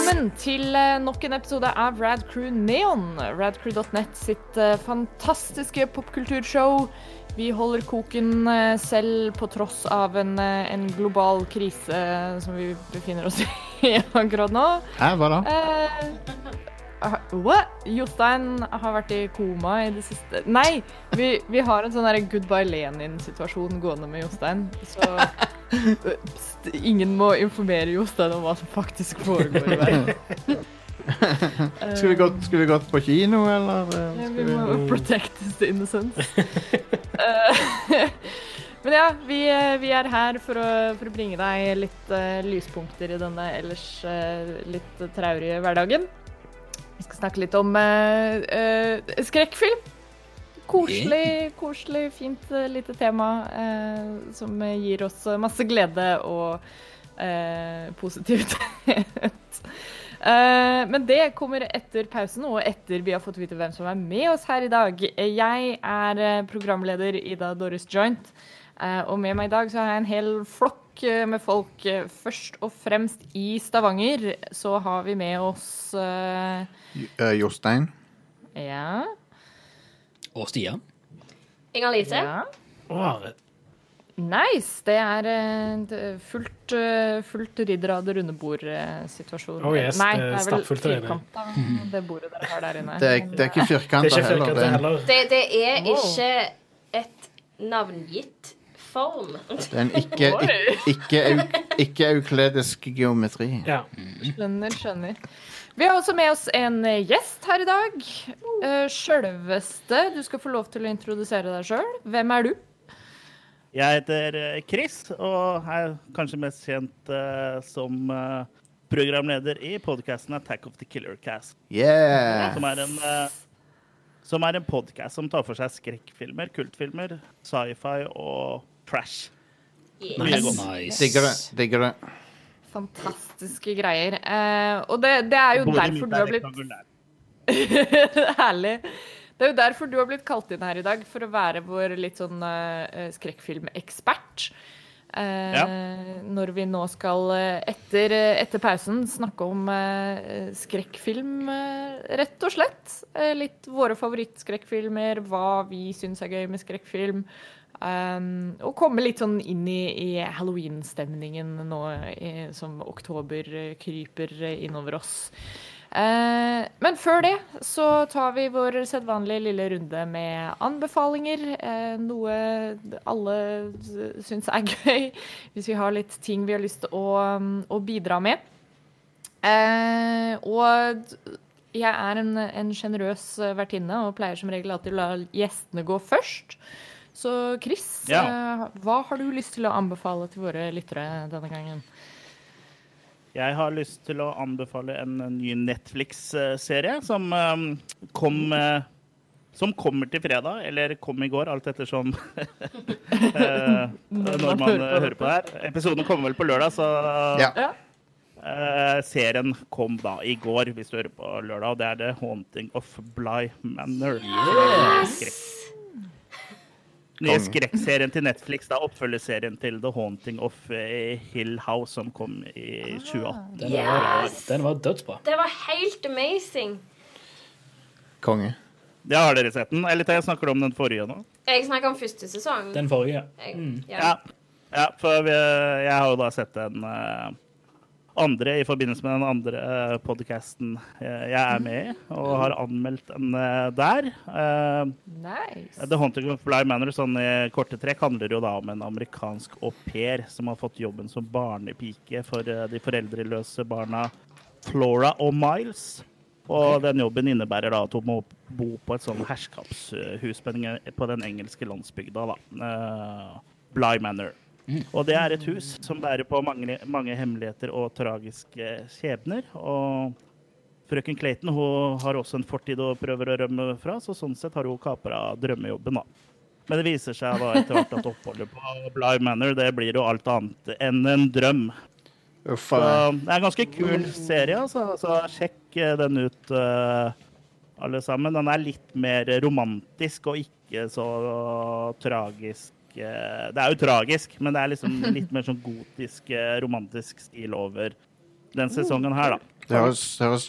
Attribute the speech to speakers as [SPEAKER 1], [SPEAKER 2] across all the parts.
[SPEAKER 1] Velkommen til eh, nok en episode av Rad Crew Neon. Radcrew.net sitt eh, fantastiske popkulturshow. Vi holder koken eh, selv på tross av en, en global krise som vi befinner oss i akkurat nå.
[SPEAKER 2] Hæ, hva da?
[SPEAKER 1] Eh, what? Jostein har vært i koma i det siste Nei! Vi, vi har en sånn der Goodbye Lenin-situasjon gående med Jostein. Så eh, pst, ingen må informere Jostein om hva som faktisk foregår i verden.
[SPEAKER 2] Skulle vi gått, skulle vi gått på kino, eller? eh,
[SPEAKER 1] Ja, vi må
[SPEAKER 2] vi...
[SPEAKER 1] protect the innocence. Eh, Men ja, vi, eh, vi er her for å, for å bringe deg litt uh, lyspunkter i denne ellers uh, litt traurige hverdagen. Vi skal snakke litt om eh, eh, skrekkfilm. Koselig, koselig, fint eh, lite tema som gir oss masse glede og positivitet. Uh, men det kommer etter pausen, og etter vi har fått vite hvem som er med oss her i dag. Jeg er programleder Ida Doris Joint, uh, og med meg i dag så har jeg en hel flokk med folk. Eh, Først og fremst i Stavanger så har vi med oss eh,
[SPEAKER 2] Eh, Jostein?
[SPEAKER 1] Ja.
[SPEAKER 3] Og Stian.
[SPEAKER 4] Inger-Lise.
[SPEAKER 1] ja.
[SPEAKER 3] Are
[SPEAKER 1] Nice! Det er eh, er fullt, eh, fullt ridder av det runde bord-situasjon.
[SPEAKER 5] Oh yes,
[SPEAKER 1] Nei,
[SPEAKER 5] det er
[SPEAKER 1] vel firkanta, det bordet dere har der inne.
[SPEAKER 2] Det er, det er ikke
[SPEAKER 5] Det
[SPEAKER 2] firkanta heller. Det er.
[SPEAKER 4] Det, det er ikke et navngitt form.
[SPEAKER 2] det er en ikke, ikke, ikke, euk, ikke eukledesk geometri.
[SPEAKER 5] Ja.
[SPEAKER 1] Skjønner, skjønner. Vi har også med oss en eh, gjest her i dag. Uh, Sjølveste. Du skal få lov til å introdusere deg sjøl. Hvem er du?
[SPEAKER 6] Jeg heter eh, Chris, og er kanskje mest kjent uh, som uh, programleder i podkasten Attack of the Killer Cast.
[SPEAKER 2] Yeah!
[SPEAKER 6] Som er en, uh, som er en podkast som tar for seg skrekkfilmer, kultfilmer, sci-fi og trash.
[SPEAKER 4] Yes.
[SPEAKER 3] Nice.
[SPEAKER 2] Digger det. Digger det.
[SPEAKER 1] Fantastiske greier. Uh, og det, det er jo
[SPEAKER 6] Både
[SPEAKER 1] derfor du har blitt. Herlig. Det er jo derfor du har blitt kalt inn her i dag, for å være vår litt sånn uh, skrekkfilmekspert. Eh, Når vi nå skal, etter, etter pausen, snakke om uh, skrekkfilm, rett og slett. Litt våre favorittskrekkfilmer, hva vi syns er gøy med skrekkfilm. Um, og komme litt sånn inn i, i halloween-stemningen nå i, som oktober kryper innover oss. Uh, men før det så tar vi vår sedvanlige lille runde med anbefalinger. Uh, noe alle syns er gøy. Hvis vi har litt ting vi har lyst til å, å bidra med. Uh, og jeg er en, en sjenerøs vertinne og pleier som regel alltid å la gjestene gå først. Så Chris,
[SPEAKER 6] Ja.
[SPEAKER 1] eh, hva har du lyst til å anbefale til våre lyttere denne gangen?
[SPEAKER 6] Jeg har lyst til å anbefale en ny Netflix-serie som eh, kom eh, som kommer til fredag, eller kom i går, alt ettersom eh, når man hører på det her. Episoden kommer vel på lørdag, så
[SPEAKER 2] Ja.
[SPEAKER 6] Eh, serien kom da i går, hvis du hører på lørdag, og det er The Haunting of Bly Manor. Skrekk. Nye skrekkserien til Netflix, da oppfølgerserien til The Haunting of eh, Hill House, som kom i 2018.
[SPEAKER 3] Den var,
[SPEAKER 4] Yes!
[SPEAKER 3] den var dødsbra.
[SPEAKER 4] Det var helt amazing.
[SPEAKER 2] Konge.
[SPEAKER 6] Ja, har dere sett den? Eller jeg snakker om den forrige nå?
[SPEAKER 4] Jeg snakker om første sesong.
[SPEAKER 3] Den forrige.
[SPEAKER 4] Jeg, ja.
[SPEAKER 6] Ja, ja for vi, jeg har jo da sett den eh, andre i forbindelse med den andre uh, podkasten jeg er med i, og har anmeldt den eh, der. Eh,
[SPEAKER 1] Nice.
[SPEAKER 6] The Haunting of Bly Manor sånn i korte trekk handler jo da om en amerikansk au pair som har fått jobben som barnepike for eh, de foreldreløse barna Flora og Miles. Og den jobben innebærer da at hun må bo på et sånn herskapshus på den, engelske landsbygda, da. Eh, Bly Manor. Og det er et hus som bærer på mange, mange hemmeligheter og tragiske skjebner. Og frøken Clayton hun har også en fortid å prøver å rømme fra, så sånn sett har hun kapra drømmejobben, da. Men det viser seg da etter hvert at oppholdet på Bly Manor det blir jo alt annet enn en drøm.
[SPEAKER 2] Uffa.
[SPEAKER 6] Så det er en ganske kul serie, altså. Så sjekk eh, den ut, eh, alle sammen. Den er litt mer romantisk og ikke så tragisk. Det er jo tragisk, men det er liksom litt mer sånn gotisk, eh, romantisk stil over den sesongen her, da.
[SPEAKER 2] Det høres, det høres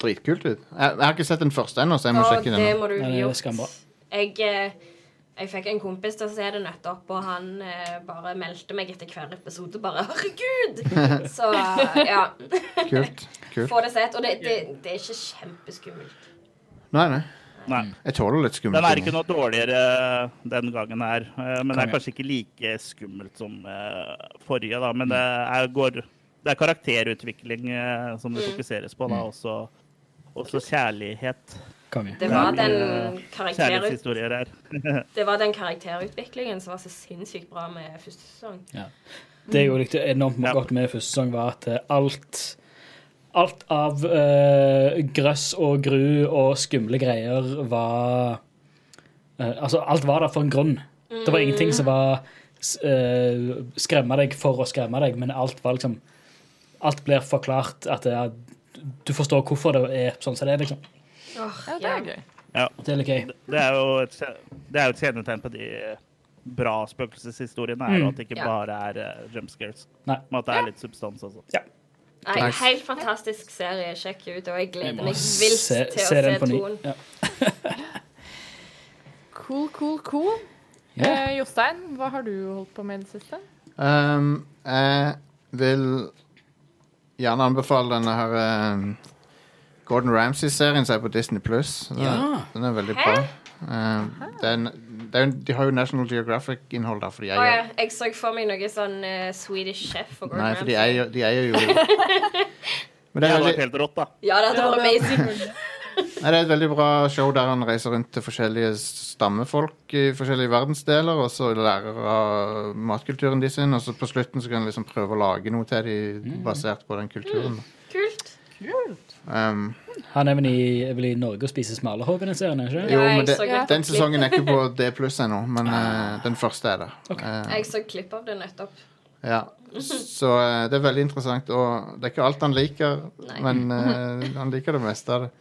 [SPEAKER 2] dritkult ut. Jeg, jeg har ikke sett den første ennå, så jeg må
[SPEAKER 4] Og
[SPEAKER 2] sjekke
[SPEAKER 4] det
[SPEAKER 2] den. Det
[SPEAKER 4] må du
[SPEAKER 3] skambra.
[SPEAKER 4] Jeg, eh, jeg fikk en kompis til å se det nettopp, og han eh, bare meldte meg etter hver episode. Bare 'herregud!' Så ja.
[SPEAKER 2] Kult. kult.
[SPEAKER 4] Få det sett. Og det, det, det er ikke kjempeskummelt.
[SPEAKER 2] Nei, nei.
[SPEAKER 6] Nei.
[SPEAKER 2] Jeg tåler litt skummelt.
[SPEAKER 6] Den er ikke noe dårligere den gangen her, eh, men det er kanskje ikke like skummelt som eh, forrige, da. Men det er, går, det er karakterutvikling eh, som det fokuseres på, da. Også, også kjærlighet.
[SPEAKER 4] Det var, det var den karakterutviklingen som var så sinnssykt bra med første sesong.
[SPEAKER 3] Det jeg jo likte enormt godt med første sesong, var at alt Alt av uh, grøss og gru og skumle greier var uh, Altså, alt var der for en grunn. Det var ingenting som var eh, skremme deg for å skremme deg, men alt var liksom Alt blir forklart at det er, du forstår hvorfor det er sånn som det er, liksom.
[SPEAKER 1] Ja, det er gøy.
[SPEAKER 3] Det er litt gøy.
[SPEAKER 6] Det er jo et, det er et kjennetegn på de bra spøkelseshistoriene, er
[SPEAKER 3] Mm.
[SPEAKER 6] at det ikke
[SPEAKER 4] Ja.
[SPEAKER 6] bare er uh, jump scares. Men at det er litt substans også.
[SPEAKER 4] Nei,
[SPEAKER 2] Nice.
[SPEAKER 4] helt fantastisk serie. Sjekk ut. Og jeg gleder meg vilt
[SPEAKER 3] se,
[SPEAKER 4] til å
[SPEAKER 3] se
[SPEAKER 4] se
[SPEAKER 3] den på ny.
[SPEAKER 4] toen.
[SPEAKER 3] Ja.
[SPEAKER 1] Cool, cool, cool.
[SPEAKER 3] Yeah.
[SPEAKER 1] Eh, Jostein, hva har du holdt på med i det siste?
[SPEAKER 2] Um, jeg vil gjerne anbefale denne her um, Gordon Ramsay-serien som er på Disney Pluss. Den,
[SPEAKER 3] Ja.
[SPEAKER 2] den er veldig
[SPEAKER 4] Hæ?
[SPEAKER 2] bra. Um, den, det er, jo- de har jo National Geographic-innhold der, for de eier, oh,
[SPEAKER 4] ja, jeg så for meg noe sånn uh, Swedish Chef og
[SPEAKER 2] Nei, for de eier, de eier jo Men
[SPEAKER 6] Det
[SPEAKER 2] det
[SPEAKER 6] hadde vært helt rått, da.
[SPEAKER 4] Ja, det hadde vært amazing.
[SPEAKER 2] nei, det er et veldig bra show der han reiser rundt til forskjellige stammefolk i forskjellige verdensdeler, og så lærer av matkulturen de sin, og så på slutten så kan han liksom prøve å lage noe til de basert på den kulturen.
[SPEAKER 4] Kult Kult.
[SPEAKER 2] Um,
[SPEAKER 3] Han er vel i, er vel i Norge og spiser smalahove i den serien, er ikke?
[SPEAKER 2] Jo, men det,
[SPEAKER 4] ja,
[SPEAKER 2] den sesongen er ikke på D pluss ennå, men uh, den første er det. Okay.
[SPEAKER 4] Uh, Jeg så klipp av det nettopp.
[SPEAKER 2] ja. Så uh, det er veldig interessant, og det er ikke alt han liker,
[SPEAKER 4] Nei.
[SPEAKER 2] men han liker det meste av det.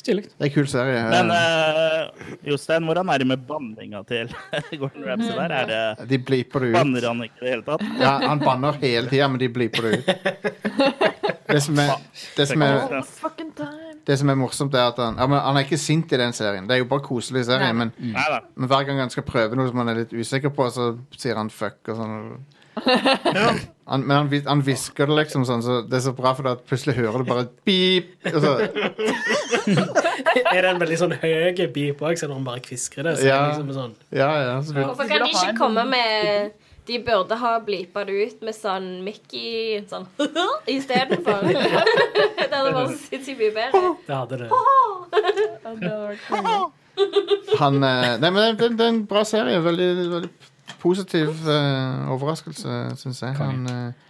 [SPEAKER 3] Stilig.
[SPEAKER 2] Det er en kul serie.
[SPEAKER 6] Men
[SPEAKER 2] Eh,
[SPEAKER 6] uh, Jostein, hvordan er med banninga til Gordon Ramsay der? Er det,
[SPEAKER 2] de bliper det ut.
[SPEAKER 6] banner han ikke i det hele tatt?
[SPEAKER 2] Ja, han banner hele tida, men de bliper det ut. Det som er, det som er,
[SPEAKER 6] Ja.
[SPEAKER 1] Fucking time.
[SPEAKER 2] det som er morsomt, er at han ja, men Han er ikke sint i den serien. Det er jo bare koselig serie, men, men hver gang han skal prøve noe som han er litt usikker på, så sier han fuck og sånn. Han, men han, han hvisker det liksom sånn, så det er så bra, for at plutselig hører du bare pip. Og så,
[SPEAKER 5] Er det en veldig sånn høy beep òg, selv når han bare kviskrer det? Så
[SPEAKER 2] Ja.
[SPEAKER 5] er det liksom sånn,
[SPEAKER 2] ja, ja, så,
[SPEAKER 4] Hvorfor kan de ikke komme med De burde ha blipa det ut med sånn Mickey sånn istedenfor. det hadde vært sinnssykt mye bedre.
[SPEAKER 5] det hadde det.
[SPEAKER 1] Ja, det hadde konge.
[SPEAKER 2] han eh, Nei, men det, det er en bra serie. Veldig, veldig positiv eh, overraskelse, syns jeg. Han eh,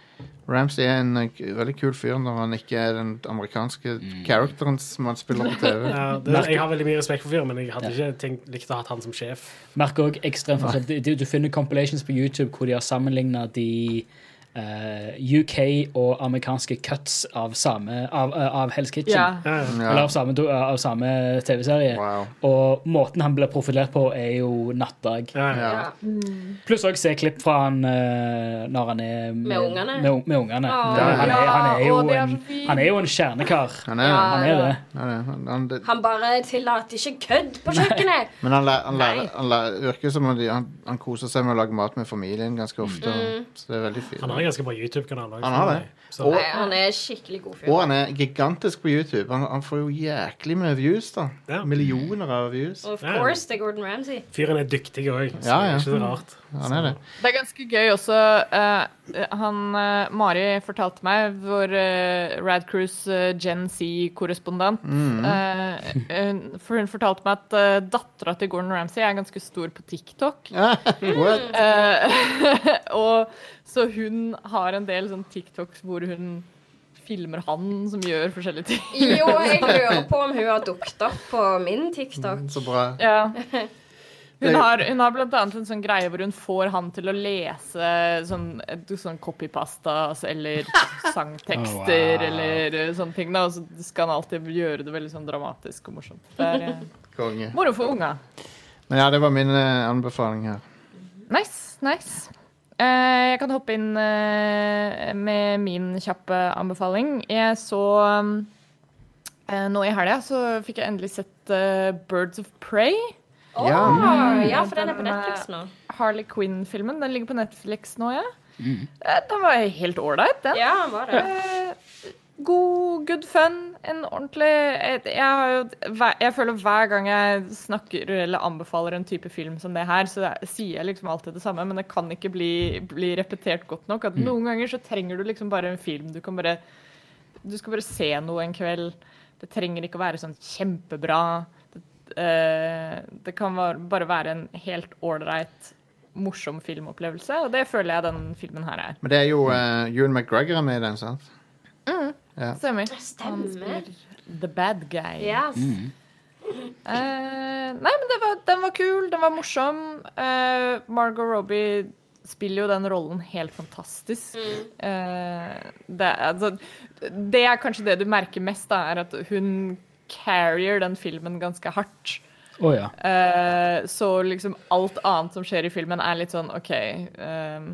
[SPEAKER 2] Ramsay er en eh, veldig kul fyr når han ikke er den amerikanske characteren som han spiller på TV.
[SPEAKER 5] Ja, det, jeg har veldig mye respekt for fyren, men jeg hadde ikke tenkt, likt å ha han som sjef.
[SPEAKER 3] Merker òg ekstrem forskjell. Du, du- du finner compilations på YouTube hvor de har sammenligna de eh, UK og amerikanske cuts av samme Av, eh, av Hell's Kitchen.
[SPEAKER 1] Ja.
[SPEAKER 3] Eller av samme, samme TV-serie.
[SPEAKER 2] Wow.
[SPEAKER 3] Og måten han blir profilert på, er jo nattdag.
[SPEAKER 5] Ja, ja.
[SPEAKER 2] Ja.
[SPEAKER 3] Pluss òg se klipp fra han uh, når han er med,
[SPEAKER 4] Med ungene?
[SPEAKER 3] Med, med ungene.
[SPEAKER 4] Å,
[SPEAKER 3] han, er, han, er en, han er jo en kjernekar.
[SPEAKER 2] Han er.
[SPEAKER 3] Han er det.
[SPEAKER 2] Han, er det. han, han, det.
[SPEAKER 4] Han bare tillater ikke kødd på kjøkkenet.
[SPEAKER 2] Men han, lærer, han, lærer, lærer, virker som han, han koser seg med å lage mat med familien ganske ofte.
[SPEAKER 4] Mm.
[SPEAKER 2] Så det er veldig fint.
[SPEAKER 5] Har en ganske bra YouTube-kanal.
[SPEAKER 2] Han har det.
[SPEAKER 5] Så,
[SPEAKER 2] Og-
[SPEAKER 4] Nei, han er skikkelig god fyr.
[SPEAKER 2] Og han er gigantisk på YouTube. Han, han får jo jæklig mye views, da.
[SPEAKER 5] Ja.
[SPEAKER 2] Millioner av views.
[SPEAKER 4] Of course, det er Gordon Ramsay.
[SPEAKER 5] fyren er dyktig òg, så
[SPEAKER 2] Ja,
[SPEAKER 5] det
[SPEAKER 2] ja.
[SPEAKER 5] er ikke så rart.
[SPEAKER 2] Han er det.
[SPEAKER 1] Det er ganske gøy også. uh, han uh, Mari fortalte meg, vår uh, Rad Cruise eh, Gen Z-korrespondent eh, hun- For hun fortalte meg at uh, dattera til Gordon Ramsay er ganske stor på TikTok.
[SPEAKER 2] What?
[SPEAKER 1] Eh, og så hun har en del sånn TikToks hvor hun filmer han som gjør forskjellige ting.
[SPEAKER 4] Jo, jeg lurer på om hun har dukket opp på min TikTok.
[SPEAKER 2] Så bra.
[SPEAKER 1] Ja. Hun har, hun har blant annet en sånn greie hvor hun får han til å lese sånn, sånn copypasta altså, eller sangtekster
[SPEAKER 3] Oh, wow.
[SPEAKER 1] eller eh, sånne ting. Og så skal han alltid gjøre det veldig sånn dramatisk og morsomt. Det er eh,
[SPEAKER 2] Konge.
[SPEAKER 1] moro for unga.
[SPEAKER 2] Men ja, det var min eh, anbefaling her.
[SPEAKER 1] Nice, nice. Eh, jeg kan hoppe inn eh, med min kjappe anbefaling. Jeg så eh, Nå i helga så fikk jeg endelig sett Birds of Prey.
[SPEAKER 4] Oh,
[SPEAKER 2] Ja.
[SPEAKER 4] ja, for den er på Netflix nå.
[SPEAKER 1] Harley Quinn-filmen. Den ligger på Netflix nå, ja. Mm. Den var helt ålreit, den.
[SPEAKER 4] Ja, den var det.
[SPEAKER 1] God, good fun. En ordentlig Jeg, jeg, har jo, jeg føler hver gang jeg snakker eller anbefaler en type film som det her, så sier jeg liksom alltid det samme, men det kan ikke bli, bli repetert godt nok. At Noen ganger så trenger du liksom bare en film. Du kan bare Du skal bare se noe en kveld. Det trenger ikke å være sånn kjempebra. Det, uh, det kan bare være en helt ålreit, morsom filmopplevelse, og det føler jeg den filmen her er.
[SPEAKER 2] Men det er jo uh, Ewan McGregor er med i den, sant? Ja.
[SPEAKER 1] Stemmer.
[SPEAKER 4] Stemmer.
[SPEAKER 1] The bad guy.
[SPEAKER 4] Yes.
[SPEAKER 1] Eh, nei, men det var, den var kul, den var morsom. Uh, Margot Robbie spiller jo den rollen helt fantastisk. Eh, det, er- altså, det er kanskje det du merker mest, da, er at hun carrier den filmen ganske hardt.
[SPEAKER 3] Oh, ja.
[SPEAKER 1] Eh, så liksom alt annet som skjer i filmen, er litt sånn OK ehm,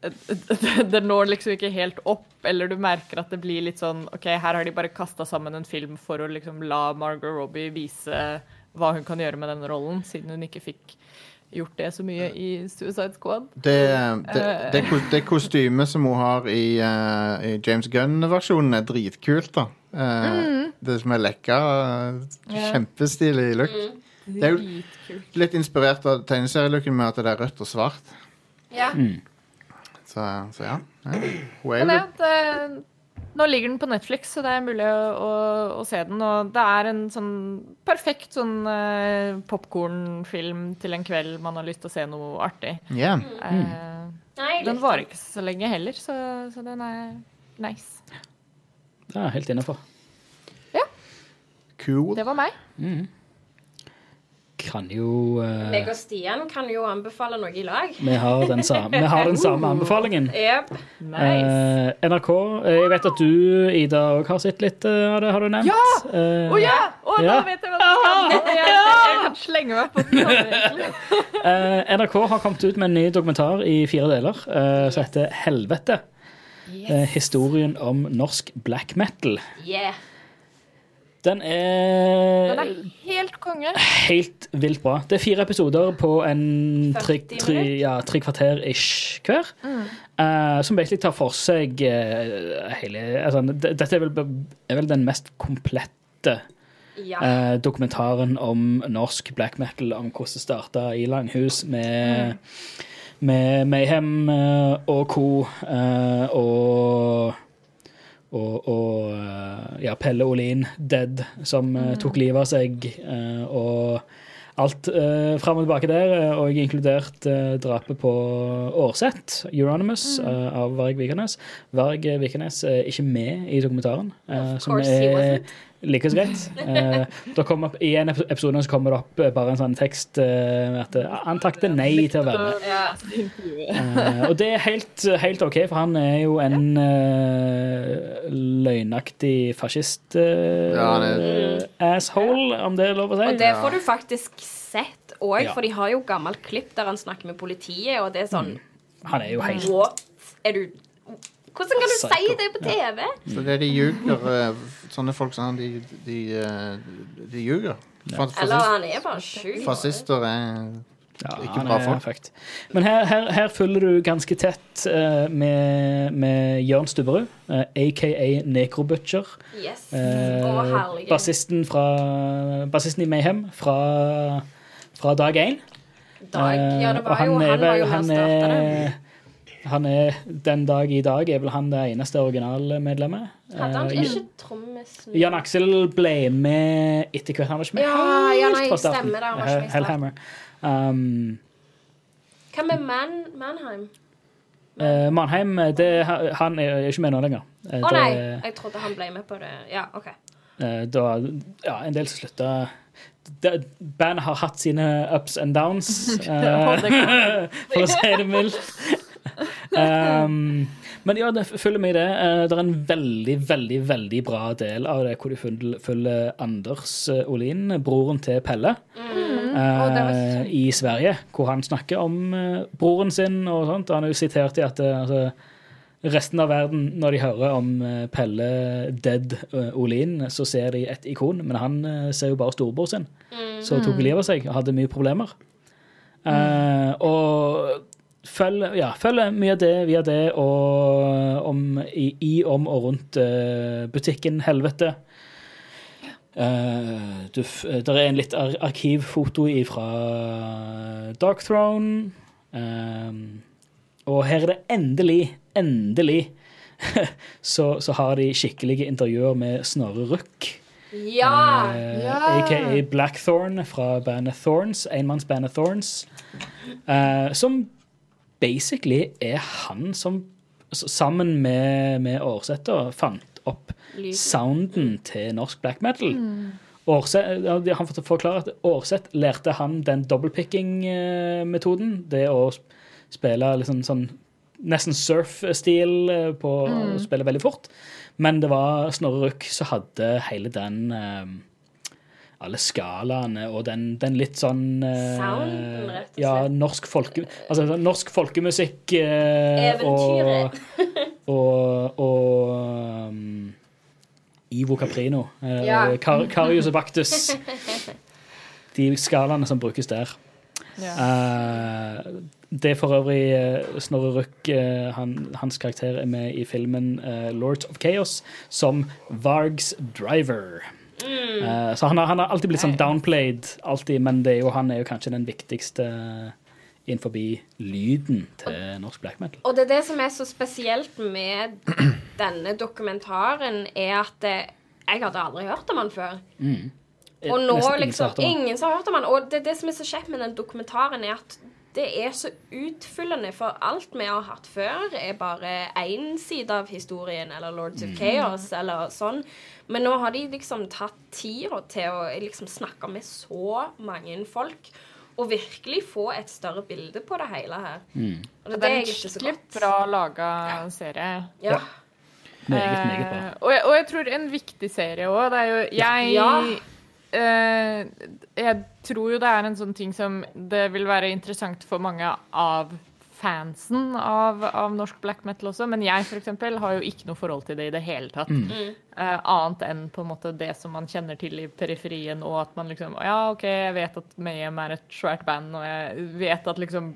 [SPEAKER 1] det, når liksom ikke helt opp, eller du merker at det blir litt sånn OK, her har de bare kasta sammen en film for å liksom la Margot Robbie vise hva hun kan gjøre med den rollen, siden hun ikke fikk gjort det så mye i Suicide Squad.
[SPEAKER 2] Det, det, det, det kostymet som hun har i, uh, i James Gunn-versjonen, er dritkult, da. Eh, Det som er lekka.
[SPEAKER 1] Uh,
[SPEAKER 2] Kjempestilig look. Det er jo litt inspirert av tegneserielooken med at det er rødt og svart.
[SPEAKER 4] Ja.
[SPEAKER 2] Så, så ja. ja. Hun er jo
[SPEAKER 1] nå ligger den på Netflix, så det er mulig å, å, å se den. Og det er en sånn perfekt sånn uh, popkornfilm til en kveld man har lyst til å se noe artig.
[SPEAKER 2] Ja.
[SPEAKER 1] Eh,
[SPEAKER 4] Nei, jeg
[SPEAKER 1] den varer ikke så lenge heller, så, så den er nice.
[SPEAKER 3] Det er helt innafor.
[SPEAKER 2] Cool.
[SPEAKER 1] Det var meg.
[SPEAKER 3] Kan jo uh,
[SPEAKER 4] Meg og Stian kan jo anbefale noe i lag.
[SPEAKER 3] vi, har den samme, vi har den samme anbefalingen.
[SPEAKER 4] Yep.
[SPEAKER 1] Nice.
[SPEAKER 3] Uh, NRK eh, Jeg vet at du, Ida, òg har sett litt av uh, det, har du nevnt?
[SPEAKER 1] Ja!
[SPEAKER 3] Å
[SPEAKER 1] Å ja! Å, nå
[SPEAKER 3] Ja.
[SPEAKER 1] vet jeg hva du kan! Jeg, jeg kan slenge meg på den.
[SPEAKER 3] eh, NRK har kommet ut med en ny dokumentar i fire deler eh, som heter Helvete. Eh, historien om norsk black metal.
[SPEAKER 4] Yeah.
[SPEAKER 3] Den er,
[SPEAKER 1] Den er helt konge.
[SPEAKER 3] helt vilt bra. Det er fire episoder på en tre, tre, ja, tre kvarter ish hver. eh, som egentlig tar for seg uh, hele altså, Dette er vel, er vel den mest komplette
[SPEAKER 4] Ja.
[SPEAKER 3] uh, dokumentaren om norsk black metal, om hvordan det starta i Langhus med, med Mayhem og co. og og, og eh, ja, Pelle Olin, Dead, som mm. tok livet av seg. eh, og alt uh, fram og tilbake der, eh, og inkludert eh, drapet på Årset, Euronymous, eh, av Varg Vikernes. Varg Vikernes er ikke med i dokumentaren, eh, som er
[SPEAKER 4] wasn't.
[SPEAKER 3] like så greit. Eh, kommer opp, I en episode så kommer det opp eh, bare en sånn tekst eh, at eh, han takket nei til å være med. Eh, og det er helt, helt OK, for han er jo en eh, løgnaktig fascist asshole, om det er lov å si.
[SPEAKER 4] Og det får du faktisk sett òg,
[SPEAKER 3] Ja.
[SPEAKER 4] for de har jo gammelt klipp der han snakker med politiet, og det er sånn
[SPEAKER 3] Han er jo helt
[SPEAKER 4] What? Er du Hvordan kan du si det på TV?
[SPEAKER 2] Så det er de ljuger eh, Sånne folk som han, de, de, eh, de ljuger. Fa-
[SPEAKER 4] Eller
[SPEAKER 2] fascist-
[SPEAKER 4] han er bare sjuk.
[SPEAKER 2] Fascister er
[SPEAKER 3] Ja,
[SPEAKER 2] Ikke
[SPEAKER 3] han
[SPEAKER 2] bra
[SPEAKER 3] er
[SPEAKER 2] folk.
[SPEAKER 3] fucked. Men her, her, her følger du ganske tett eh, med, med Jørn Stubberud, eh, aka Necrobutcher.
[SPEAKER 4] Yes.
[SPEAKER 3] Eh,
[SPEAKER 4] Å, herlige.
[SPEAKER 3] bassisten, fra, bassisten i Mayhem fra, fra dag én.
[SPEAKER 4] Dag. Ja, det
[SPEAKER 3] Eh, og
[SPEAKER 4] var jo Han var jo med
[SPEAKER 3] han
[SPEAKER 4] og starta det.
[SPEAKER 3] er, han er den dag i dag er vel han det eneste originalmedlemmet.
[SPEAKER 4] Hadde han
[SPEAKER 3] Eh,
[SPEAKER 4] ikke trommisen
[SPEAKER 3] Jan Aksel ble med etter hvert. Han var ikke med
[SPEAKER 4] Ja, ja, nei, stemmer det, han var ikke med.
[SPEAKER 3] Hellhammer. Um,
[SPEAKER 4] Hva med Man, Manheim?
[SPEAKER 3] Uh, Mannheim, det, han er ikke med nå lenger. Eh,
[SPEAKER 4] Å
[SPEAKER 3] oh,
[SPEAKER 4] nei, jeg trodde han ble med på det. Ja, OK.
[SPEAKER 3] Eh, da, ja, en del som slutta Bandet har hatt sine ups and downs, eh, for å si det mildt. Um, men ja, det følger med i det. Eh, det er en veldig, veldig veldig bra del av det hvor de følger, Anders eh, Olin, broren til Pelle. mm.
[SPEAKER 1] kjempe-
[SPEAKER 3] i Sverige, hvor han snakker om broren sin og sånt. Han er jo sitert i at altså, resten av verden, når de hører om Pelle Dead Olin, så ser de et ikon, men han ser jo bare storebror sin, som tok livet av seg og hadde mye problemer. Eh, og følger ja, følger mye av det via det og om, i, i, om og rundt uh, butikken Helvete. Uh, du, eh, der er en litt ar arkivfoto fra Dark Throne. Um, og her er det endelig, endelig så, så har de skikkelige intervjuer med Snorre Ruck.
[SPEAKER 4] Ja!
[SPEAKER 3] Uh,
[SPEAKER 1] Ja.
[SPEAKER 3] AKA Blackthorn fra bandet Thorns. Enmannsbandet Thorns. Uh, som basically er han som sammen med, med Årsetter fant opp
[SPEAKER 4] Lyden.
[SPEAKER 3] sounden til norsk black metal. Årset, han forklare at Årseth lærte han den dobbeltpicking-metoden. Det å spille liksom sånn nesten surf-stil på på å spille veldig fort. Men det var Snorre Ruck som hadde hele den eh, alle skalaene og den, den litt sånn eh,
[SPEAKER 4] Sounden, rett og
[SPEAKER 3] Ja,
[SPEAKER 4] slett.
[SPEAKER 3] norsk, folke, altså, sånn norsk folkemusikk eh,
[SPEAKER 4] Eventyret.
[SPEAKER 3] og, og, og um, Ivo Caprino. Eh,
[SPEAKER 4] Ja.
[SPEAKER 3] Kar Karius og Baktus. De skalaene som brukes der.
[SPEAKER 1] Ja.
[SPEAKER 3] Uh, det er for øvrig uh, Snorre Ruck, uh, han, hans karakter er med i filmen Lords of Chaos som Vargs driver. Eh, så han har, han har alltid blitt sånn downplayed, alltid, men det er jo, han er jo kanskje den viktigste innenfor lyden til norsk black metal.
[SPEAKER 4] Og det er det som er så spesielt med denne dokumentaren, er at det, jeg hadde aldri hørt om han før. Og nå
[SPEAKER 3] Nesten
[SPEAKER 4] liksom. Ingen som har hørt om han. Og det, det som er så kjekt med den dokumentaren, er at det er så utfyllende, for alt vi har hatt før, er bare én side av historien, eller Lords of Chaos, eller sånn. Men nå har de liksom tatt tida til å liksom snakke med så mange folk. Og virkelig få et større bilde på det hele her. Og det,
[SPEAKER 1] Det er en skikkelig bra laga serie.
[SPEAKER 4] Ja.
[SPEAKER 3] Meget, meget bra.
[SPEAKER 1] Eh, og, jeg, og jeg tror en viktig serie òg. Det er jo Jeg
[SPEAKER 4] Ja.
[SPEAKER 1] eh, Jeg tror jo det er en sånn ting som det vil være interessant for mange av fansen av, av norsk black metal også, men jeg for eksempel har jo ikke noe forhold til det i det hele tatt. Eh, annet enn på en måte det som man kjenner til i periferien, og at man liksom Ja, OK, jeg vet at Mayhem er et svært band, og jeg vet at liksom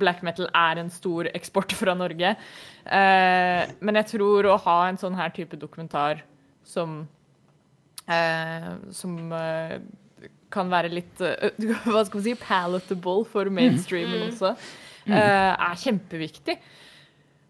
[SPEAKER 1] black metal er en stor eksport fra Norge. Uh, men jeg tror å ha en sånn her type dokumentar som uh, Som kan være litt Hva skal man si palatable for mainstreamen også, eh, er kjempeviktig.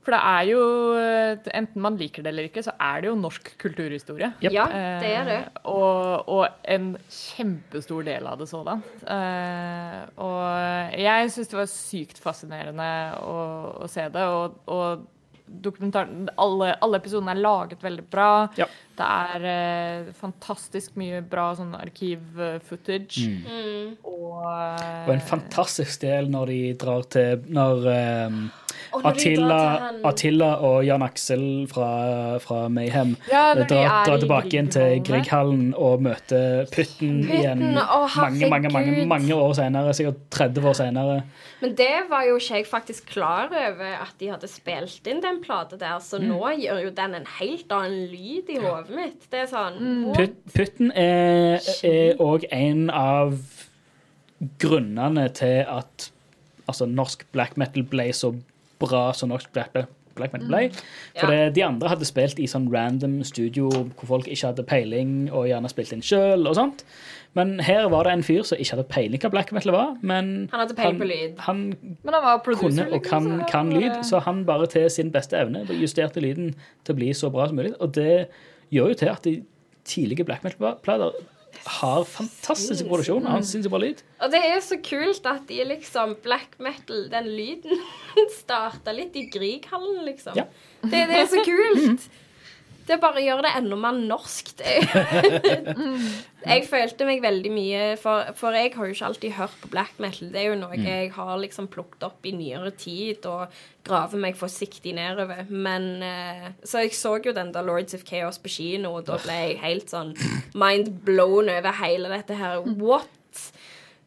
[SPEAKER 1] For det er jo eh, Enten man liker det eller ikke, så er det jo norsk kulturhistorie.
[SPEAKER 3] Yep.
[SPEAKER 4] Ja, det er det.
[SPEAKER 1] Eh, og, og en kjempestor del av det sådan. Eh, og jeg syns det var sykt fascinerende å, å se det. Og, og dokumentaren alle, alle episodene er laget veldig bra.
[SPEAKER 3] Ja.
[SPEAKER 1] Det er eh, fantastisk mye bra sånn arkiv-footage.
[SPEAKER 4] Mm.
[SPEAKER 1] Og, eh,
[SPEAKER 3] Og en fantastisk del når de drar til Når um,
[SPEAKER 4] Og når
[SPEAKER 3] Attila,
[SPEAKER 4] drar til
[SPEAKER 3] Attila og Jan Aksel fra, fra Mayhem
[SPEAKER 1] Ja,
[SPEAKER 3] drar,
[SPEAKER 1] er
[SPEAKER 3] drar tilbake inn til
[SPEAKER 1] Grieghallen.
[SPEAKER 3] Og møter Putten igjen
[SPEAKER 4] Pytten, å,
[SPEAKER 3] mange, mange, mange, mange år senere. Sikkert 30 år senere.
[SPEAKER 4] Men det var jo ikke jeg faktisk klar over at de hadde spilt inn den plata der, så
[SPEAKER 3] Mm.
[SPEAKER 4] nå gjør jo den en helt annen lyd i hodet mitt. Det er sånn mm.
[SPEAKER 3] Put, Putten er òg en av grunnene til at altså, norsk black metal ble så bra som norsk black, black metal ble. For
[SPEAKER 4] Ja.
[SPEAKER 3] de andre hadde spilt i sånn random studio hvor folk ikke hadde peiling, og gjerne spilt inn sjøl og sånt. Men her var det en fyr som ikke hadde peiling hva black metal var, men
[SPEAKER 4] Han hadde peiling på lyd.
[SPEAKER 3] Han
[SPEAKER 1] Men han var producer,
[SPEAKER 3] kunne og
[SPEAKER 1] liksom,
[SPEAKER 3] kan, kan lyd, så han bare til sin beste evne justerte lyden til å bli så bra som mulig. Og det gjør jo til at de tidlige black metal-plater har fantastiske produksjoner. syns jo bra lyd.
[SPEAKER 4] Og det er så kult at de liksom Black metal, den lyden, starta litt i Grieghallen, liksom.
[SPEAKER 3] Ja.
[SPEAKER 4] Det, det er så kult. Det bare gjør det enda mer norsk. Jeg følte meg veldig mye for, for jeg har jo ikke alltid hørt på black metal. Det er jo noe jeg har liksom plukket opp i nyere tid og graver meg forsiktig nedover. Men eh, Så jeg så jo den der Lords of Chaos på kino, og da ble jeg helt sånn mind blown over hele dette her. What?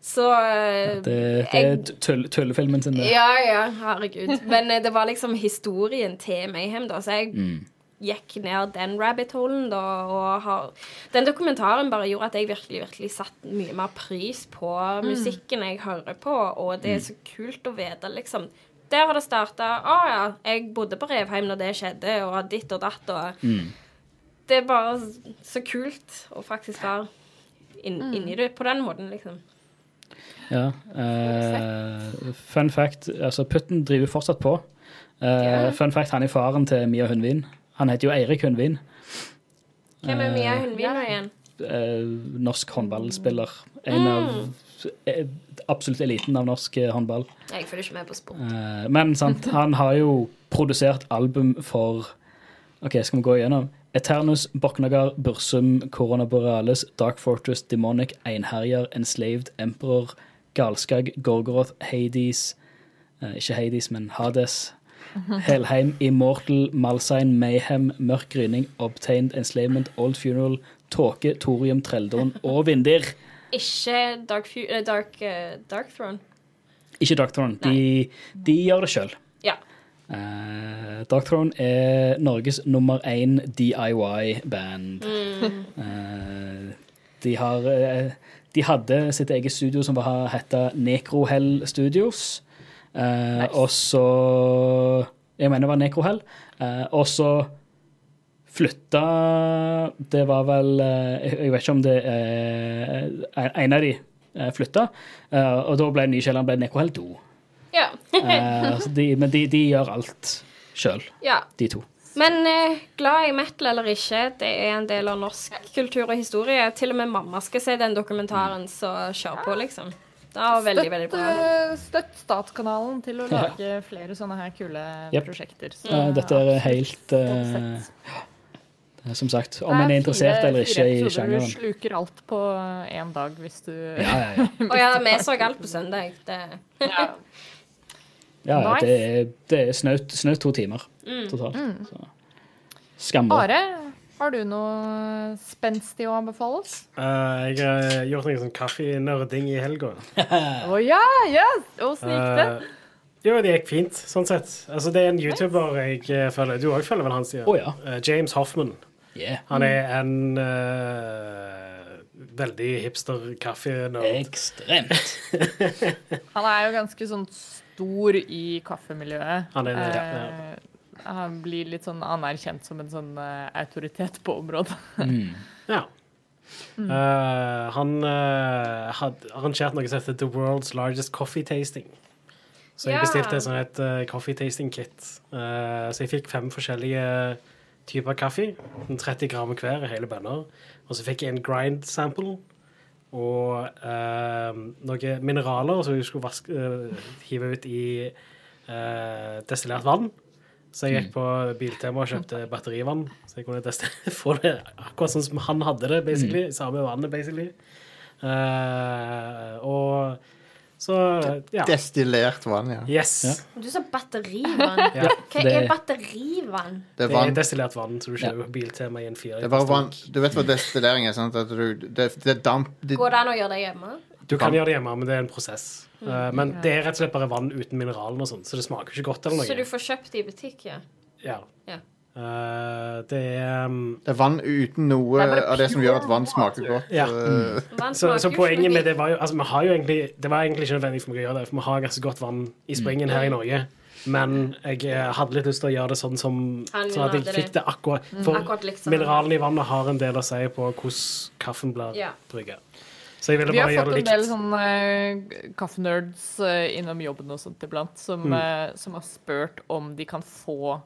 [SPEAKER 4] Så ja,
[SPEAKER 3] Det, det er
[SPEAKER 4] jeg-
[SPEAKER 3] tull, tullefilmen sin. det.
[SPEAKER 4] Ja, ja, herregud. Men eh, det var liksom historien til Mayhem, da, så jeg
[SPEAKER 3] Mm.
[SPEAKER 4] Gikk ned den rabbit holen, da, og har Den dokumentaren bare gjorde at jeg virkelig, virkelig satte mye mer pris på musikken jeg hører på, og det er så kult å vite, liksom. Der har det starta. Å ja, jeg bodde på Revheim når det skjedde, og ditt og datt, og Det er bare så kult å faktisk være inn, inni det på den måten, liksom.
[SPEAKER 3] Ja. eh, fun fact, altså Putten driver fortsatt på. Eh. Fun fact, han er faren til Mia Hundvin. Han heter jo Eirik Hundvin.
[SPEAKER 4] Hvem er Mia Hundvin nå igjen?
[SPEAKER 3] eh, norsk håndballspiller. En av eh, absolutt eliten av norsk eh, håndball.
[SPEAKER 4] Jeg følger ikke med på sport.
[SPEAKER 3] Eh, men sant, han har jo produsert album for OK, skal vi gå igjennom? Eternus, Boknagar, Bursum, Corona Borealis, Dark Fortress, Demonic, Einherjer, Enslaved, Emperor, Galskag, Gorgoroth, Hades eh, Ikke Hades, men Hades. Helheim, Immortal, Malsign, Mayhem, Mørk gryning, Obtained, Enslavement, Old Funeral, Tåke, Thorium, Trelldon og Vindir.
[SPEAKER 4] Ikke Dark, eh, Dark, uh, Dark Throne.
[SPEAKER 3] Ikke Dark Throne. De, de gjør det sjøl.
[SPEAKER 4] Ja.
[SPEAKER 3] Uh, Dark Throne er Norges nummer én DIY-band. Eh, de har uh, De hadde sitt eget studio som var heta Necrohell Studios. Eh, Og så Jeg mener det var Nekrohell. Eh, og så flytta Det var vel eh, Jeg jeg vet ikke om det er En av de eh, flytta, og da ble nykjelleren ble Necrohell 2.
[SPEAKER 4] Ja.
[SPEAKER 3] Eh, de, men de, de gjør alt sjøl,
[SPEAKER 4] ja.
[SPEAKER 3] de to.
[SPEAKER 4] Men eh, glad i metal eller ikke, det er en del av norsk kultur og historie. Til og med mamma skal se den dokumentaren, så kjør på, liksom. Det var veldig, veldig
[SPEAKER 1] Støtt,
[SPEAKER 4] bra.
[SPEAKER 1] eh, støtt Statskanalen til å lage flere sånne her kule
[SPEAKER 3] yep.
[SPEAKER 1] prosjekter. Så,
[SPEAKER 3] ja, dette er helt
[SPEAKER 1] uh.
[SPEAKER 3] Som sagt, om en er interessert
[SPEAKER 1] fire-
[SPEAKER 3] eller ikke i sjangeren.
[SPEAKER 1] Du sluker alt på én dag hvis du
[SPEAKER 3] Ja, ja, ja.
[SPEAKER 4] Og ja, vi så alt på søndag. Det,
[SPEAKER 1] Ja.
[SPEAKER 3] ja, ja
[SPEAKER 1] Nice.
[SPEAKER 3] det er, det er snaut snaut to timer totalt. Så. Skambra.
[SPEAKER 1] Are, har du noe spenstig å anbefale oss?
[SPEAKER 5] Uh, jeg har gjort noe sånn kaffenerding i helga.
[SPEAKER 1] Å ja! Yes! Åssen gikk det?
[SPEAKER 5] Eh, jo, det gikk fint, sånn sett. Altså, det er en YouTuber jeg eh, følger. Du òg følger vel han, sier
[SPEAKER 3] Oh, ja.
[SPEAKER 5] James Hoffman.
[SPEAKER 3] Yeah.
[SPEAKER 5] Han er en eh, veldig hipster kaffenerd.
[SPEAKER 3] Ekstremt.
[SPEAKER 1] Han er jo ganske sånn stor i kaffemiljøet.
[SPEAKER 5] Han er det, ja.
[SPEAKER 1] Eh, han blir litt sånn anerkjent som en sånn uh, autoritet på området.
[SPEAKER 5] Ja. Eh, han uh, hadde arrangert noe som heter The World's Largest Coffee Tasting. Så jeg
[SPEAKER 4] Ja.
[SPEAKER 5] bestilte et sånt et eh, coffee tasting kit. Eh, så jeg fikk fem forskjellige typer kaffe. sånn 30 gram hver i hele bønner. Og så fikk jeg en grind sample. Og eh, noen mineraler som jeg skulle vaske, eh, hive ut i eh, destillert vann. Så jeg gikk på Biltema og kjøpte batterivann, så jeg kunne teste få det akkurat sånn som han hadde det, basically. Samme vannet, basically. Uh, og så Ja.
[SPEAKER 2] Destillert vann, ja.
[SPEAKER 5] Yes.
[SPEAKER 4] du sa batterivann.
[SPEAKER 5] Ja.
[SPEAKER 4] Hva er batterivann?
[SPEAKER 2] Det er
[SPEAKER 5] Det er
[SPEAKER 2] vann.
[SPEAKER 5] destillert vann, så du kjøper på Biltema i en fire.
[SPEAKER 2] Det er bare vann. Du vet hva destillering er, sant? At du, det, det er damp det,
[SPEAKER 4] Går det an å gjøre det hjemme?
[SPEAKER 5] Du kan gjøre det hjemme, men det er en prosess. Eh, men det er rett og slett bare vann uten mineralen og sånn, så det smaker ikke godt eller
[SPEAKER 4] Så du får kjøpt det i butikk, ja?
[SPEAKER 5] Ja.
[SPEAKER 4] Ja.
[SPEAKER 5] Uh, det er um,
[SPEAKER 2] det er vann uten noe
[SPEAKER 1] Det
[SPEAKER 2] av det som gjør at vann smaker godt.
[SPEAKER 5] Ja.
[SPEAKER 2] Mm.
[SPEAKER 4] Vann
[SPEAKER 5] så,
[SPEAKER 4] smaker
[SPEAKER 5] så
[SPEAKER 4] så,
[SPEAKER 5] poenget med det var jo Altså, vi har jo egentlig Det var egentlig ikke nødvendig for meg å gjøre det, for vi har ganske godt vann i springen her i Norge. Men jeg eh, hadde litt lyst til å gjøre det sånn som Sånn at jeg fikk
[SPEAKER 4] det.
[SPEAKER 5] akkurat For
[SPEAKER 4] Akkurat liksom.
[SPEAKER 5] mineralene i vannet har en del å si på hvordan kaffen blir
[SPEAKER 4] Ja.
[SPEAKER 5] brygga. Så jeg ville
[SPEAKER 1] Vi har
[SPEAKER 5] bare gjøre
[SPEAKER 1] fått
[SPEAKER 5] det
[SPEAKER 1] en del
[SPEAKER 5] likt.
[SPEAKER 1] sånne eh, kaffenerds uh, innom jobben og sånt iblant, som,
[SPEAKER 5] Mm.
[SPEAKER 1] uh, som har spurt om de kan få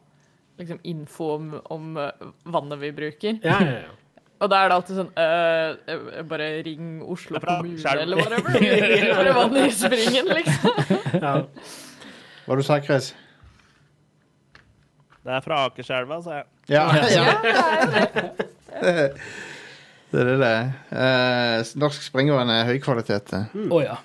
[SPEAKER 1] liksom, info om, om vannet vi bruker.
[SPEAKER 5] Ja, ja, ja.
[SPEAKER 1] Og da er det alltid sånn eh, eh, Bare ring Oslo
[SPEAKER 6] bra.
[SPEAKER 1] kommune,
[SPEAKER 6] Skjerm.
[SPEAKER 1] eller whatever. For vannet i springen, liksom.
[SPEAKER 5] ja.
[SPEAKER 2] Hva du sa Chris?
[SPEAKER 6] Det er fra Akerselva, sa jeg.
[SPEAKER 2] Ja, ja.
[SPEAKER 1] Ja, det er det.
[SPEAKER 2] Det er det det er. Eh, norsk springvann er høy kvalitet. det.
[SPEAKER 3] Å ja.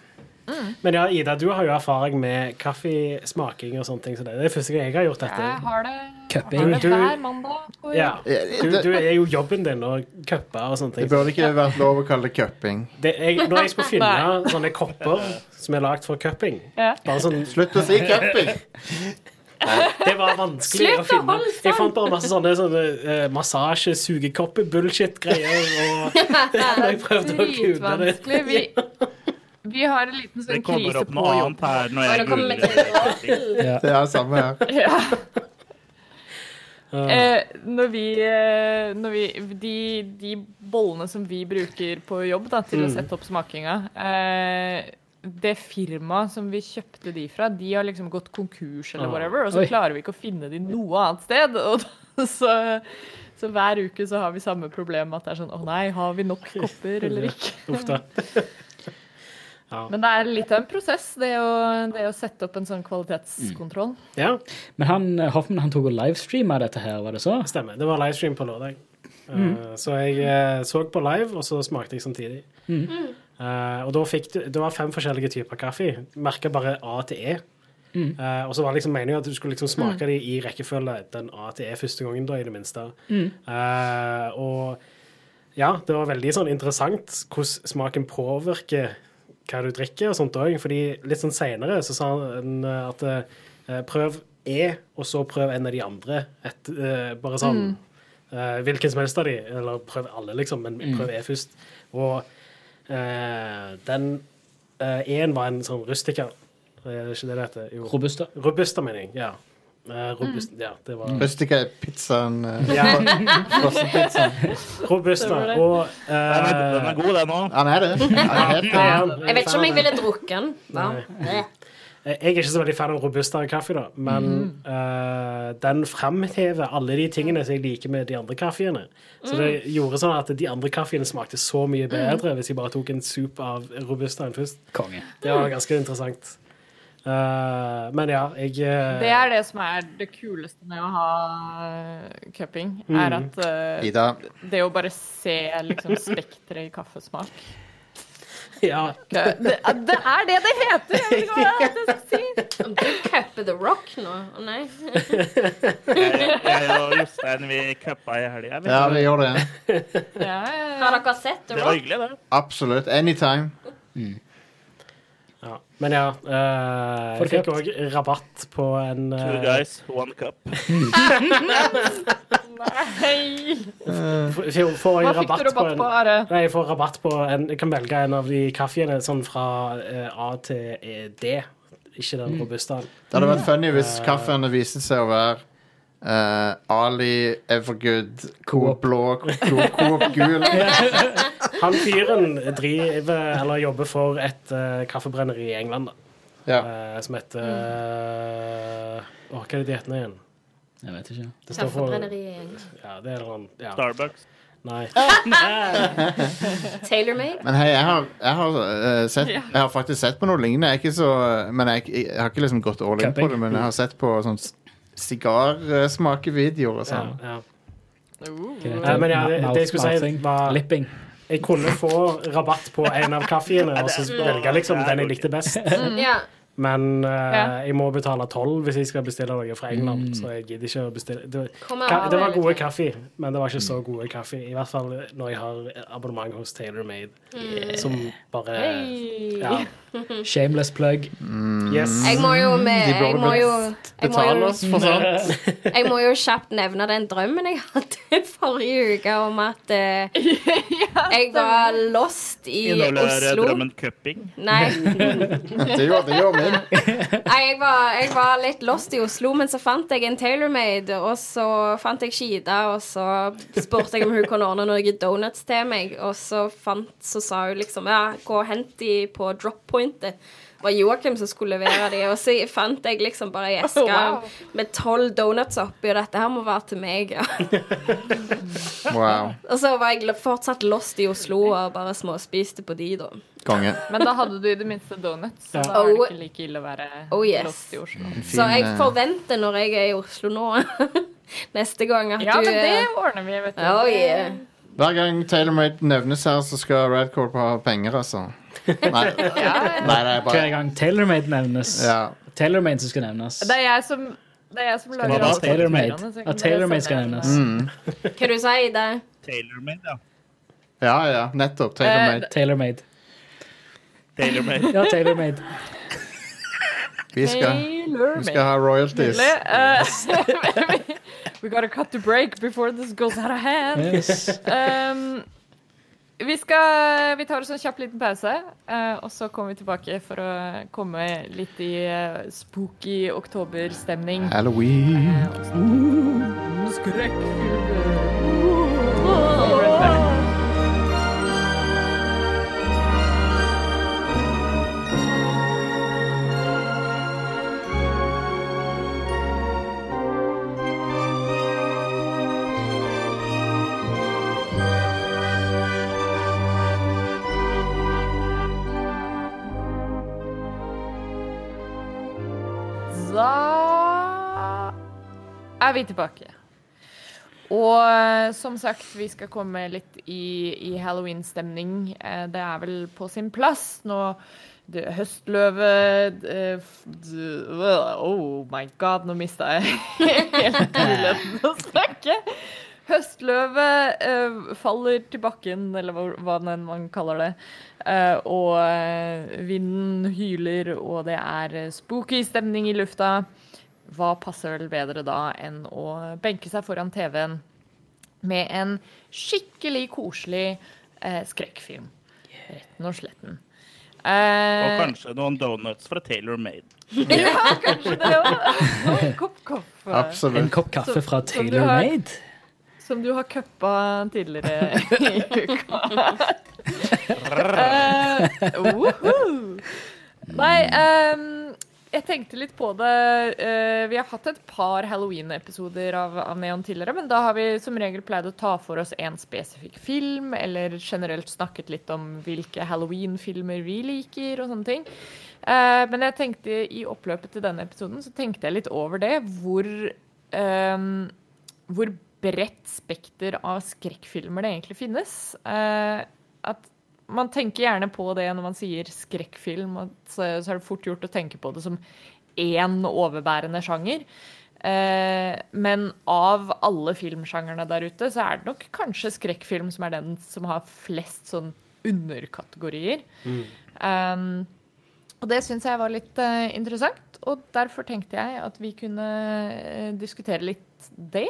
[SPEAKER 5] Men ja, Ida, du har jo erfaring med kaffesmaking og sånne ting. Så det er det første gang jeg har gjort dette.
[SPEAKER 1] Jeg har det,
[SPEAKER 3] Cupping.
[SPEAKER 1] har det hver mandag. på
[SPEAKER 5] Ja.
[SPEAKER 1] jobb.
[SPEAKER 5] Du, du er jo jobben din å cuppe og sånne
[SPEAKER 2] Det
[SPEAKER 5] ting.
[SPEAKER 2] burde ikke vært lov å kalle det cupping.
[SPEAKER 5] Det, jeg, når jeg skulle finne sånne kopper som er lagd for cupping
[SPEAKER 1] Ja.
[SPEAKER 5] bare sånn,
[SPEAKER 2] Slutt å si cupping!
[SPEAKER 5] Det var vanskelig
[SPEAKER 4] Slutt
[SPEAKER 5] å finne.
[SPEAKER 4] holde!
[SPEAKER 5] Jeg fant bare masse sånne, sånne uh, massasje, sugekopper-bullshit-greier. Og jeg prøvde å kule det.
[SPEAKER 1] Vi, vi har en liten
[SPEAKER 6] Det
[SPEAKER 1] sånn
[SPEAKER 6] kommer
[SPEAKER 1] krise
[SPEAKER 6] opp
[SPEAKER 1] på
[SPEAKER 6] noe
[SPEAKER 1] jobb.
[SPEAKER 6] annet her når jeg
[SPEAKER 4] kommer
[SPEAKER 6] googler.
[SPEAKER 4] til
[SPEAKER 3] Ja.
[SPEAKER 2] Det er samme her.
[SPEAKER 1] Ja. Eh, når vi, eh, når vi de, de bollene som vi bruker på jobb da, til å sette opp smakinga eh, Det firmaet som vi kjøpte de fra, de har liksom gått konkurs eller
[SPEAKER 5] Ah.
[SPEAKER 1] whatever, og så
[SPEAKER 3] Oi.
[SPEAKER 1] klarer vi ikke å finne de noe annet sted. Og da, så, så hver uke så har vi samme problem at det er sånn Å nei, har vi nok kopper eller ikke?
[SPEAKER 5] Uff da.
[SPEAKER 1] Men det er litt av en prosess, det å, det å sette opp en sånn kvalitetskontroll.
[SPEAKER 5] Ja,
[SPEAKER 3] Men han, Hoffman han tok og livestreama dette her, var det så?
[SPEAKER 5] stemmer. Det var livestream på lørdag. Uh, så jeg uh, så på live, og så smakte jeg samtidig. Uh, og da fikk du Det var fem forskjellige typer kaffe. Merka bare A til E. Uh, og så var det liksom meningen at du skulle liksom smake de i rekkefølge den A til E første gangen, da, i det minste. Uh, og ja, det var veldig sånn interessant hvordan smaken påvirker hva du drikker og sånt òg. Fordi litt sånn seinere så sa han at prøv E, og så prøv en av de andre. Et, bare sånn uh, Hvilken som helst av de, eller prøv alle, liksom, men prøv E først. Og den uh, E-en var en sånn rustiker. Er det ikke det det heter? Jo.
[SPEAKER 3] Robusta.
[SPEAKER 5] Robusta, mener jeg. Ja. Uh, robust, ja, det var
[SPEAKER 2] Rustica er pizzaen. Uh,
[SPEAKER 5] ja,
[SPEAKER 2] Frossenpizzaen.
[SPEAKER 5] Robusta. Og uh,
[SPEAKER 6] Den er, den er god, den òg.
[SPEAKER 2] Han er det.
[SPEAKER 4] Jeg vet ikke om jeg ville drukket den.
[SPEAKER 5] Nei. Jeg er ikke så veldig fan av robusta kaffe, da, men eh, den framhever alle de tingene som jeg liker med de andre kaffeene. Så det gjorde sånn at de andre kaffeene smakte så mye bedre hvis jeg bare tok en sup av robustaen først.
[SPEAKER 3] Konge.
[SPEAKER 5] Det var ganske interessant. Uh, men ja, jeg uh,
[SPEAKER 1] Det er det som er det kuleste med å ha uh, cupping, er at eh,
[SPEAKER 2] Ida,
[SPEAKER 1] det å bare se liksom spekteret i kaffesmak
[SPEAKER 5] ja,
[SPEAKER 1] det, det, det er det det heter! Jeg vet ikke hva jeg skal si.
[SPEAKER 4] Du cupper The Rock nå? Å nei.
[SPEAKER 6] Jeg, jeg og Jostein vi cuppa i helga.
[SPEAKER 2] ja, vi gjør det.
[SPEAKER 1] Ja, ja,
[SPEAKER 4] Har dere sett The
[SPEAKER 6] Det var
[SPEAKER 4] Rock?
[SPEAKER 6] hyggelig, det.
[SPEAKER 2] Absolutt. Anytime.
[SPEAKER 5] ja. Men ja,
[SPEAKER 3] uh,
[SPEAKER 5] jeg fikk òg rabatt på en
[SPEAKER 6] Two
[SPEAKER 5] eh,
[SPEAKER 6] guys, one cup.
[SPEAKER 1] Nei.
[SPEAKER 5] f- Får jeg
[SPEAKER 1] Hva fikk du rabatt
[SPEAKER 5] en
[SPEAKER 1] på, Are?
[SPEAKER 5] Nei, jeg får rabatt på en Jeg kan velge en av de kaffeene sånn fra eh, A til eh, D. Ikke den robustaen.
[SPEAKER 2] Det hadde vært funny hvis kaffen viste seg å være Uh, Ali Evergood Coop blå, Coop Coop gul.
[SPEAKER 5] Han fyren driver eller jobber for et uh, kaffebrenneri i England da,
[SPEAKER 2] Ja.
[SPEAKER 5] Uh, som heter uh, Hva er det de heter igjen?
[SPEAKER 3] Jeg vet ikke.
[SPEAKER 5] Det står for Ja, det er noen ja.
[SPEAKER 6] Starbucks.
[SPEAKER 5] Nei.
[SPEAKER 4] Tailor-made?
[SPEAKER 2] Men hei, jeg har, jeg, har, uh, sett, jeg har faktisk sett på noe lignende. Jeg, er ikke så, men jeg, jeg har ikke liksom gått all in på det, men jeg har sett på sånn sigarsmakevideoer og
[SPEAKER 5] Ja,
[SPEAKER 2] sånn.
[SPEAKER 5] ja.
[SPEAKER 1] Uh.
[SPEAKER 5] Nei, men ja, det- det jeg skulle si var-
[SPEAKER 3] Lipping.
[SPEAKER 5] Jeg kunne få rabatt på en av kaffeene og så velge liksom den jeg likte best.
[SPEAKER 4] Ja.
[SPEAKER 5] Men uh,
[SPEAKER 1] Ja.
[SPEAKER 5] jeg må betale tolv hvis jeg skal bestille noe fra England. Så jeg gidder ikke å bestille Det,
[SPEAKER 4] Kommer
[SPEAKER 5] det var gode kaffe, men det var ikke så gode kaffe. I hvert fall når jeg har abonnement hos Taylor Made, som bare
[SPEAKER 1] hey.
[SPEAKER 5] Ja.
[SPEAKER 3] Shameless plug.
[SPEAKER 5] Yes.
[SPEAKER 4] Jeg må jo med
[SPEAKER 2] De burde
[SPEAKER 4] jo
[SPEAKER 2] Betale oss for sånt.
[SPEAKER 4] jeg må jo kjapt nevne den drømmen jeg hadde forrige uke om at eh, jeg var lost i
[SPEAKER 6] Inneholder
[SPEAKER 4] Oslo.
[SPEAKER 6] drømmen cupping.
[SPEAKER 4] Nei.
[SPEAKER 2] Det gjør, det gjør min.
[SPEAKER 4] Nei, jeg var, jeg var litt lost i Oslo, men så fant jeg en tailor-made, og så fant jeg Skida, og så spurte jeg om hun kunne ordne noen donuts til meg, og så fant, så sa hun liksom ja, gå og hent de på drop-pointet. Det var Joakim som skulle levere de, og så fant jeg liksom bare ei eske
[SPEAKER 1] Wow.
[SPEAKER 4] med tolv donuts oppi, og dette her må være til meg, ja.
[SPEAKER 2] Wow.
[SPEAKER 4] Og så var jeg fortsatt lost i Oslo og bare småspiste på de, da.
[SPEAKER 2] Konge.
[SPEAKER 1] Men da hadde du i det minste donuts, så
[SPEAKER 5] Ja.
[SPEAKER 1] da er det
[SPEAKER 4] Oh.
[SPEAKER 1] ikke like ille å være
[SPEAKER 4] Oh, yes.
[SPEAKER 1] lost i Oslo.
[SPEAKER 4] Så jeg
[SPEAKER 2] eh,
[SPEAKER 4] forventer når jeg er i Oslo nå, neste gang, at
[SPEAKER 1] Ja,
[SPEAKER 4] du
[SPEAKER 1] men det
[SPEAKER 4] eh,
[SPEAKER 1] ordner vi, vet du.
[SPEAKER 4] Oh, yeah.
[SPEAKER 2] Hver gang TaylorMade nevnes her, så skal Radcorp ha penger, altså. Nei,
[SPEAKER 1] Ja,
[SPEAKER 2] nei, nei bare...
[SPEAKER 3] Hver gang TaylorMade nevnes.
[SPEAKER 2] ja.
[SPEAKER 3] TaylorMade som skal nevnes.
[SPEAKER 1] det er jeg som det er jeg som lager alle
[SPEAKER 3] TaylorMade.
[SPEAKER 1] bare
[SPEAKER 3] TaylorMade skal nevnes.
[SPEAKER 2] Mm.
[SPEAKER 4] Hva du sier det?
[SPEAKER 6] Tailor-made, ja.
[SPEAKER 2] ja, ja, nettopp. TaylorMade.
[SPEAKER 3] TaylorMade.
[SPEAKER 6] Tailor-made.
[SPEAKER 3] Ja, TaylorMade.
[SPEAKER 2] Vi skal,
[SPEAKER 1] Taylor
[SPEAKER 2] vi skal ha royalties.
[SPEAKER 1] Nydelig. Eh, we gotta cut the break before this goes out of hand.
[SPEAKER 3] Yes.
[SPEAKER 1] Um, vi, skal, vi tar oss en kjapp liten pause, eh, og så kommer vi tilbake for å komme litt i eh, spooky oktoberstemning.
[SPEAKER 2] Halloween.
[SPEAKER 1] Skrekk og snakke er vi tilbake. Og eh, som sagt, vi skal komme litt i, i halloween-stemning. Eh, Det er vel på sin plass nå. Det, høstløve eh, f- Oh my god, nå mista jeg helt muligheten å snakke. Høstløvet eh, faller til bakken, eller hva, hva enn man kaller det. Eh, og eh, vinden hyler, og det er eh, spooky stemning i lufta. Hva passer vel bedre da enn å benke seg foran TV-en med en skikkelig koselig eh, skrekkfilm? Retten og sletten.
[SPEAKER 6] Og
[SPEAKER 1] Eh,
[SPEAKER 6] kanskje noen donuts fra Taylor Made.
[SPEAKER 1] ja, kanskje det òg. En kopp kaffe.
[SPEAKER 3] En kopp kaffe fra
[SPEAKER 1] Taylor har-
[SPEAKER 3] TaylorMade.
[SPEAKER 1] Som du har cuppa tidligere i uka. Eh, -huh. Nei, ehm, jeg tenkte litt på det. Eh, vi har hatt et par Halloween-episoder av, Neon tidligere, men da har vi som regel pleid å ta for oss en spesifikk film, eller generelt snakket litt om hvilke Halloween-filmer vi liker, og sånne ting. Eh, men jeg tenkte i oppløpet til denne episoden så tenkte jeg litt over det. Hvor, um, hvor bredt spekter av skrekkfilmer det egentlig finnes. At man tenker gjerne på det når man sier skrekkfilm, så, så er det fort gjort å tenke på det som én overbærende sjanger. Eh, men av alle filmsjangerne der ute, så er det nok kanskje skrekkfilm som er den som har flest sånn underkategorier. Um, og det syns jeg var litt uh, interessant, og derfor tenkte jeg at vi kunne uh, diskutere litt det.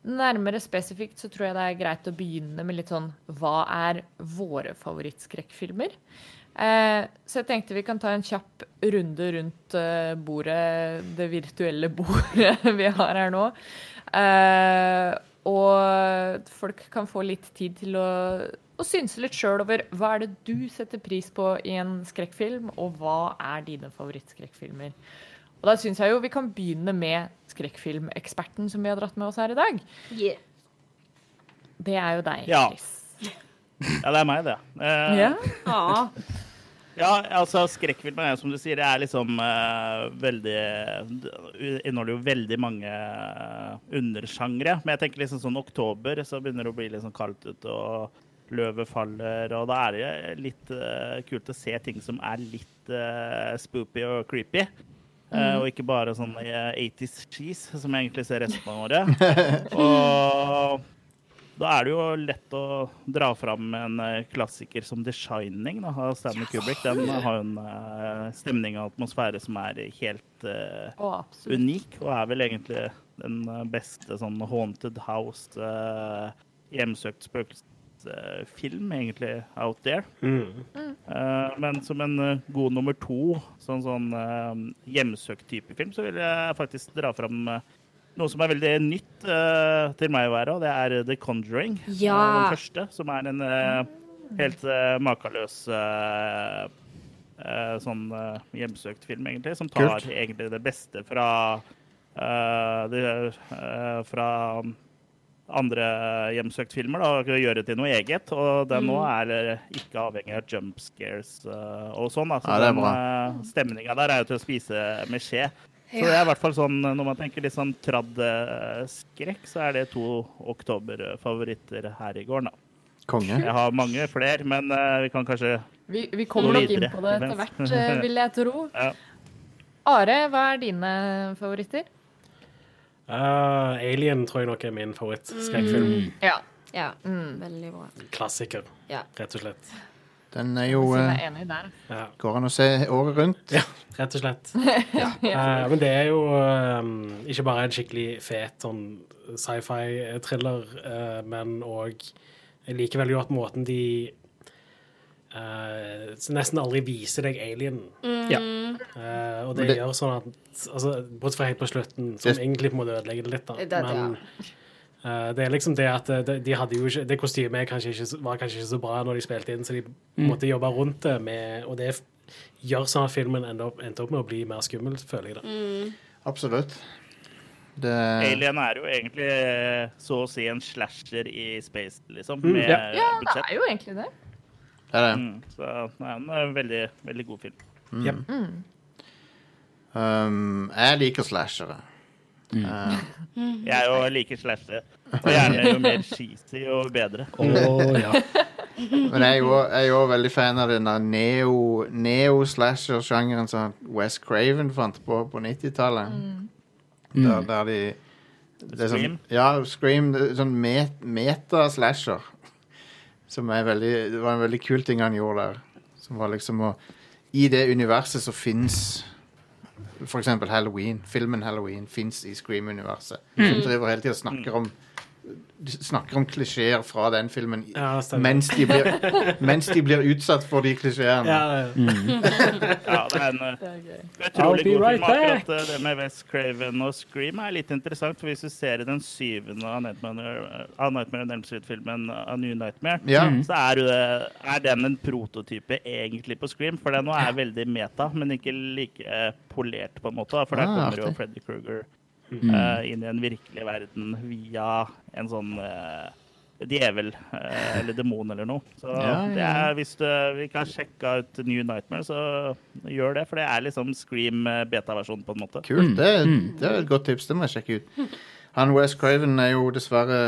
[SPEAKER 1] Nærmere spesifikt så tror jeg det er greit å begynne med litt sånn Hva er våre favorittskrekkfilmer? Eh, så jeg tenkte vi kan ta en kjapp runde rundt eh, bordet, det virtuelle bordet vi har her nå. Eh, og folk kan få litt tid til å, å synse litt sjøl over hva er det du setter pris på i en skrekkfilm, og hva er dine favorittskrekkfilmer. Og da syns jeg jo vi kan begynne med skrekkfilmeksperten som vi har dratt med oss her i dag.
[SPEAKER 4] Yeah.
[SPEAKER 1] Det er jo deg,
[SPEAKER 6] Ja.
[SPEAKER 1] Chris.
[SPEAKER 6] Ja, det er meg, det. Eh,
[SPEAKER 1] Ja?
[SPEAKER 4] Ja.
[SPEAKER 6] Ja, altså skrekkfilmen, er som du sier, det er liksom eh, veldig det Inneholder jo veldig mange uh, undersjangre. Men jeg tenker liksom sånn oktober, så begynner det å bli litt sånn kaldt ute, og løvet faller, og da er det litt eh, kult å se ting som er litt uh, spoopy og creepy. Eh, og ikke bare sånn eh, 80's cheese, som jeg egentlig ser resten av året. og da er det jo lett å dra fram en eh, klassiker som The Shining da, av Stanley Kubrick. Den har jo en eh, stemning og atmosfære som er helt
[SPEAKER 1] uh, oh,
[SPEAKER 6] unik, og er vel egentlig den eh, beste sånn haunted house, uh, hjemsøkt spøkelsesfilm, egentlig, out there.
[SPEAKER 5] Mm.
[SPEAKER 6] Uh, men som en eh, god nummer to, sånn, sånn uh, hjemsøkt type film, så vil jeg faktisk dra fram eh, noe som er veldig nytt eh, til meg å være, og det er The Conjuring. eh,
[SPEAKER 4] Ja.
[SPEAKER 6] den første, som er en eh, helt uh, makeløs eh, eh, sånn eh, hjemsøkt film, egentlig, som tar
[SPEAKER 2] Kult.
[SPEAKER 6] egentlig det beste fra eh, det, eh, fra andre hjemsøkt filmer da, og gjøre det til noe eget. Og den nå er eh, ikke avhengig av jump scares eh, og sånn. Altså,
[SPEAKER 2] Ja,
[SPEAKER 6] den uh, stemninga der er jo til å spise med skje. Så det er i hvert fall sånn, når man tenker litt sånn tradd eh, skrekk, så er det to oktoberfavoritter her i gården, da.
[SPEAKER 2] Konge.
[SPEAKER 6] Jeg har mange flere, men uh, vi kan kanskje
[SPEAKER 1] Vi, vi kommer nok inn på det etter hvert, eh, vil jeg tro.
[SPEAKER 6] Ja.
[SPEAKER 1] Are, hva er dine favoritter?
[SPEAKER 5] Uh, Alien tror jeg nok er min favorittskrekkfilm.
[SPEAKER 1] Ja.
[SPEAKER 4] Ja,
[SPEAKER 1] Mm.
[SPEAKER 4] veldig bra.
[SPEAKER 5] Klassiker,
[SPEAKER 4] Ja.
[SPEAKER 5] rett og slett.
[SPEAKER 2] Den er jo.
[SPEAKER 5] Ja,
[SPEAKER 2] Går an å se året rundt.
[SPEAKER 5] Ja, rett og slett. Eh, men det er jo um, ikke bare en skikkelig fet sånn sci-fi-thriller, uh, men òg Jeg liker veldig godt måten de eh, nesten aldri viser deg alien.
[SPEAKER 3] Ja.
[SPEAKER 5] Uh, og det,
[SPEAKER 2] det-
[SPEAKER 5] gjør sånn at altså, Bortsett fra helt på slutten, som
[SPEAKER 2] Det-
[SPEAKER 5] egentlig på en måte ødelegger det litt, da. Men uh, det er liksom det at de, de hadde jo ikke Det kostymet kanskje ikke, var kanskje ikke så bra når de spilte inn, så de måtte jobbe rundt det med Og det gjør sånn at filmen endte opp, endte opp med å bli mer skummel, føler jeg. da.
[SPEAKER 2] Absolutt. Det
[SPEAKER 6] Alien er jo egentlig så å si en slasher i space, liksom. Med
[SPEAKER 3] ja.
[SPEAKER 1] Ja, det er jo egentlig det.
[SPEAKER 2] Det er det.
[SPEAKER 6] Mm, så nei, den er en veldig, veldig god film.
[SPEAKER 5] Yep.
[SPEAKER 2] Um, jeg liker slashere.
[SPEAKER 3] Mm.
[SPEAKER 2] Uh,
[SPEAKER 6] Jeg òg liker slashere. Og gjerne jo mer cheesy og bedre.
[SPEAKER 3] Oh, ja.
[SPEAKER 2] men jeg er jo veldig fan av den neo- neo-slasher-sjangeren som Wes Craven fant på på 90-tallet. Der, der de det er sånn,
[SPEAKER 6] Scream?
[SPEAKER 2] Ja, Scream. det er Sånn met, meta-slasher. Som er veldig Det var en veldig kul ting han gjorde der. Som var liksom å I det universet som fins eksempel Halloween. Filmen Halloween fins i Scream-universet. Som driver hele tida og snakker om snakker om klisjeer fra den filmen
[SPEAKER 5] Ja,
[SPEAKER 2] mens, de blir, mens de blir utsatt for de klisjeene.
[SPEAKER 5] Ja,
[SPEAKER 6] Ja, det er en eh,
[SPEAKER 1] er
[SPEAKER 6] utrolig god
[SPEAKER 3] right
[SPEAKER 6] film. Akkurat
[SPEAKER 3] back.
[SPEAKER 6] eh, det med West Craven og Scream er litt interessant. For hvis du ser i den syvende av Nightmare, av Nightmare on Elm Street-filmen av New Nightmare,
[SPEAKER 2] Ja.
[SPEAKER 6] så er, jo det, er den en prototype egentlig på Scream. For den nå er veldig meta, men ikke like eh, polert, på en måte. For der
[SPEAKER 2] Ah,
[SPEAKER 6] kommer jo
[SPEAKER 2] Freddy
[SPEAKER 6] Freddy Krueger uh, inn i en virkelig verden via en sånn uh, djevel eh, eller demon eller noe. Så
[SPEAKER 2] Ja, ja,
[SPEAKER 6] det er, hvis du ikke har sjekka ut New Nightmare, så gjør det. For det er liksom Scream eh, beta-versjon, på en måte.
[SPEAKER 2] Kult. Det, det er et godt tips. Det må jeg sjekke ut. Han Wes Craven er jo dessverre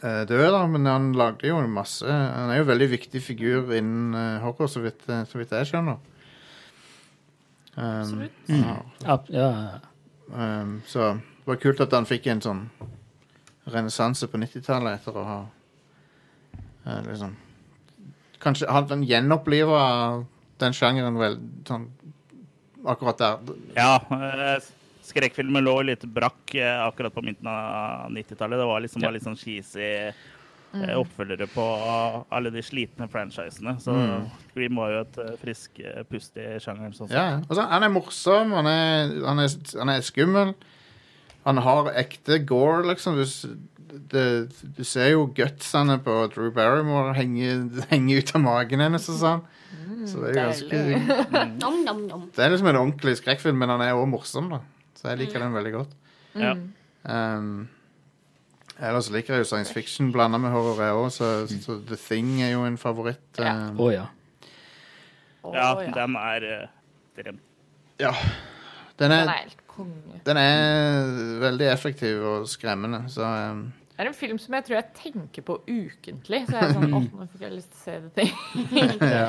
[SPEAKER 2] eh, død, da, men han lagde jo masse Han er jo en veldig viktig figur innen horror, så vidt, så vidt jeg skjønner. Um, Absolutt.
[SPEAKER 3] Ja, ja.
[SPEAKER 2] Um, så det var kult at han fikk en sånn renessanse på 90-tallet etter å ha uh, liksom Kanskje han, han gjenoppliva den sjangeren vel sånn akkurat der.
[SPEAKER 6] Ja, eh, skrekkfilmen lå litt brakk eh, akkurat på midten av 90-tallet. Det var liksom
[SPEAKER 3] Ja.
[SPEAKER 6] bare litt sånn cheesy eh, oppfølgere på alle de slitne franchisene. Så Scream var jo et eh, frisk eh, pust i sjangeren. Sånn.
[SPEAKER 2] Ja, altså, han er morsom, han er, han, er, han er skummel. Han har ekte gore, liksom. Du, det, du ser jo gutsene på Drew Barrymore henge, henge ut av magen hennes og sånn. Så det er jo ganske
[SPEAKER 4] Nom, nom, nom.
[SPEAKER 2] Det er liksom en ordentlig skrekkfilm, men han er også morsom, da. Så jeg liker den veldig godt.
[SPEAKER 6] Ja.
[SPEAKER 2] Um, ellers liker jeg jo science fiction blanda med horror, jeg òg, så, så The Thing er jo en favoritt. Um,
[SPEAKER 3] Å ja.
[SPEAKER 1] Å,
[SPEAKER 6] ja, den er eh, ekstrem.
[SPEAKER 2] ja. Den
[SPEAKER 1] Den
[SPEAKER 2] er,
[SPEAKER 1] er helt konge.
[SPEAKER 2] den er veldig effektiv og skremmende, så um,
[SPEAKER 1] Det er en film som jeg tror jeg tenker på ukentlig. Så jeg er sånn, åh, nå fikk jeg lyst til å se det til.
[SPEAKER 2] ja.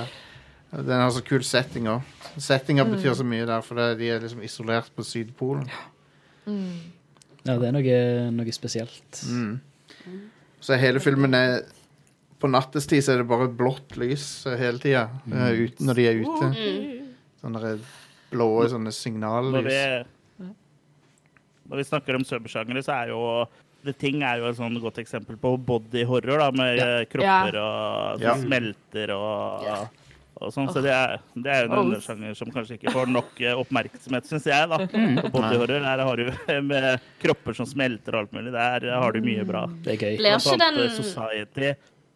[SPEAKER 2] Den har så kul setting òg. Settinga betyr så mye der, for det, de er liksom isolert på Sydpolen.
[SPEAKER 3] Ja det er noe, noe spesielt.
[SPEAKER 2] Mm. Så hele filmen er På nattestid så er det bare blått lys eh, hele tida når de er ute. Sånne der blå sånne
[SPEAKER 6] Når vi, når vi snakker om subsjangere, så er jo The Thing er jo et sånn godt eksempel på body horror, da, med
[SPEAKER 2] Ja.
[SPEAKER 6] kropper kropper og som
[SPEAKER 2] Ja.
[SPEAKER 6] smelter og, og sånn. Så det er, det er jo en undersjanger som kanskje ikke får nok eh, oppmerksomhet, syns jeg. da.
[SPEAKER 2] Mm.
[SPEAKER 6] På body horror der har du med kropper som smelter og alt mulig. Der har du mye bra.
[SPEAKER 3] Det er gøy.
[SPEAKER 4] Blir ikke den,
[SPEAKER 6] eh, Society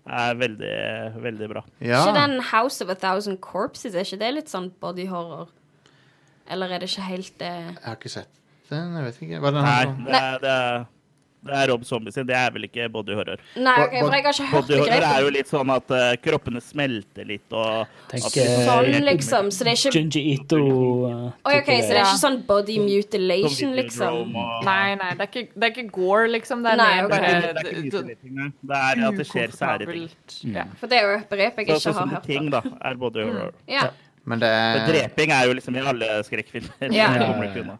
[SPEAKER 6] er veldig, veldig bra.
[SPEAKER 2] Ja.
[SPEAKER 4] ikke den House of a Thousand Corpses, er ikke det litt sånn body horror? Eller er det ikke helt det
[SPEAKER 2] Jeg har ikke sett den. Jeg vet ikke. Hva den
[SPEAKER 6] Nei, det er, det er Det er Rob Zombie sin. Det er vel ikke body horror.
[SPEAKER 4] Nei, okay, for jeg har ikke hørt
[SPEAKER 6] Body horror er jo litt sånn at uh, kroppene smelter litt og
[SPEAKER 3] Tenk, eh,
[SPEAKER 4] Sånn, liksom. Så det er ikke
[SPEAKER 3] Junji Ito. uh,
[SPEAKER 4] Oi, ok, Så det er ikke sånn body mutilation, liksom?
[SPEAKER 1] Nei, nei, det er ikke, det er ikke gore, liksom. Det er
[SPEAKER 4] Nei,
[SPEAKER 1] okay.
[SPEAKER 4] bare
[SPEAKER 6] Det er ikke mutilating. Det er at det skjer sære ting.
[SPEAKER 1] Ja.
[SPEAKER 4] For det er jo et begrep jeg
[SPEAKER 6] Så,
[SPEAKER 4] ikke
[SPEAKER 6] sånn
[SPEAKER 4] har hørt.
[SPEAKER 6] ting, da, er body horror.
[SPEAKER 4] Ja.
[SPEAKER 2] Men det
[SPEAKER 6] For dreping er jo liksom i alle skrekkfilmer.
[SPEAKER 4] Ja.
[SPEAKER 6] Det unna.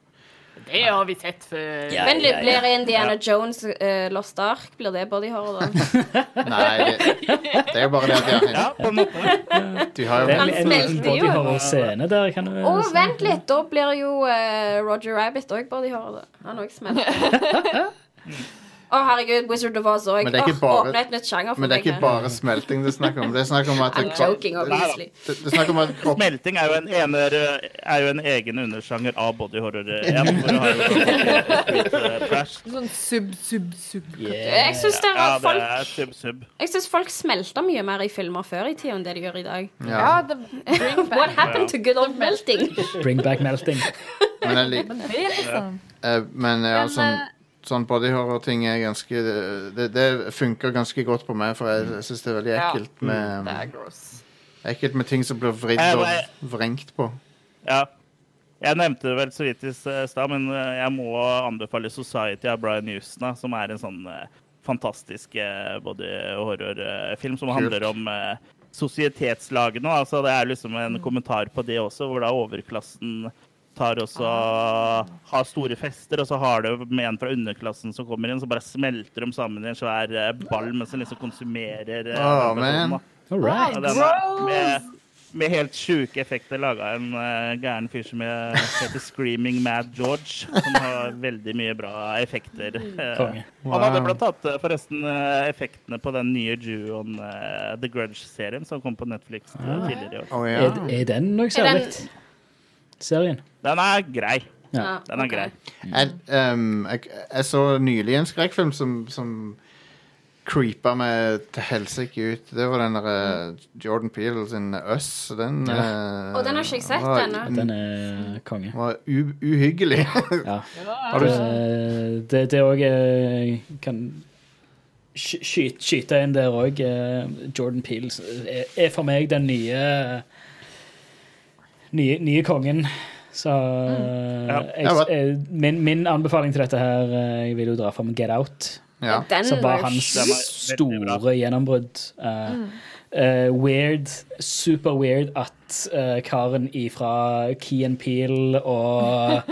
[SPEAKER 1] Det har vi sett før.
[SPEAKER 3] Ja.
[SPEAKER 4] Vent ja, blir Indiana Jones uh, Lost Ark? Blir det body horror, da?
[SPEAKER 2] Nei, det, det er jo bare det at de har,
[SPEAKER 6] Ja, på en måte.
[SPEAKER 2] de har jo
[SPEAKER 3] en, en
[SPEAKER 4] smelter jo.
[SPEAKER 3] body horror-scene der, kan du si.
[SPEAKER 4] vent litt! Da blir jo uh, Roger Rabbit òg body horror. da. Han òg smelter. Å, herregud, Wizard of Oz òg.
[SPEAKER 2] Men det er ikke bare-
[SPEAKER 4] Åpne et nytt sjanger for meg.
[SPEAKER 2] Men det er ikke bare smelting det er snakk om. Det er snakk om at
[SPEAKER 4] I'm joking,
[SPEAKER 2] det,
[SPEAKER 4] obviously.
[SPEAKER 2] det er om at kropp
[SPEAKER 6] Smelting er jo en, ener, er jo en egen undersjanger av body horror. igjen, hvor du har jo street, trash.
[SPEAKER 1] Sånn sub, sub, sub.
[SPEAKER 4] Jeg syns
[SPEAKER 6] Ja,
[SPEAKER 4] folk, folk smelter mye mer i filmer før i tida enn det de gjør i dag.
[SPEAKER 2] Ja,
[SPEAKER 1] Ja, the,
[SPEAKER 4] What happened to good old melting?
[SPEAKER 3] Bring back melting.
[SPEAKER 2] men, jeg lik,
[SPEAKER 1] Men det, liksom.
[SPEAKER 2] eh, men ja, sånn,
[SPEAKER 1] eh,
[SPEAKER 2] sånn body horror-ting er ganske Det, det funker ganske godt på meg, for jeg, jeg syns det er veldig
[SPEAKER 1] Ja.
[SPEAKER 2] ekkelt med,
[SPEAKER 1] Det er gross.
[SPEAKER 2] ekkelt med ting som blir vridd
[SPEAKER 6] Eh,
[SPEAKER 2] og vrengt på.
[SPEAKER 6] Ja. Jeg nevnte det vel så vidt i stad, men eh, jeg må anbefale 'Society' av Brian Houston, som er en sånn eh, fantastisk eh, body horror-film som handler om eh, sosietetslagene. Altså, det er liksom en kommentar på det også, hvor da overklassen tar også har store fester, og så har du med en fra underklassen som kommer inn, så bare smelter de sammen i en svær eh, ball mens de liksom konsumerer Oh,
[SPEAKER 2] man.
[SPEAKER 3] All right.
[SPEAKER 6] Ja, den er med, med helt sjuke effekter laga en uh, gæren fyr som er- heter Screaming Mad George. Som har veldig mye bra effekter.
[SPEAKER 3] Konge.
[SPEAKER 6] Han hadde
[SPEAKER 2] Wow.
[SPEAKER 6] blant annet forresten effektene på den nye Juon uh, The Grudge-serien som kom på Netflix
[SPEAKER 3] Ah.
[SPEAKER 6] tidligere i år.
[SPEAKER 2] Oh,
[SPEAKER 3] Er,
[SPEAKER 2] ja.
[SPEAKER 3] er den noe
[SPEAKER 4] Er
[SPEAKER 3] særlig? Serien?
[SPEAKER 6] Den er grei.
[SPEAKER 3] Ja.
[SPEAKER 6] Den er
[SPEAKER 4] okay.
[SPEAKER 6] grei.
[SPEAKER 2] Jeg, um, jeg, jeg så nylig en skrekkfilm som, som creepa meg til helsike ut. Det var den der eh, Jordan Peele sin Us. Den, eh,
[SPEAKER 4] Og den har ikke jeg sett ennå.
[SPEAKER 3] Den er konge.
[SPEAKER 2] var u uhyggelig.
[SPEAKER 3] Ja.
[SPEAKER 2] Har du
[SPEAKER 3] Det, det, det òg kan sky- sky- skyte inn der òg. Jordan Peele er, er for meg den nye nye, nye kongen. Så
[SPEAKER 6] mm.
[SPEAKER 3] jeg,
[SPEAKER 2] Ja,
[SPEAKER 3] jeg, min, min anbefaling til dette her eh, Jeg vil jo dra fram Get Out.
[SPEAKER 2] Ja.
[SPEAKER 4] Den
[SPEAKER 3] som var hans
[SPEAKER 6] var
[SPEAKER 3] store gjennombrudd. Uh, mm. uh, weird, super weird at eh, karen ifra Key and Peel og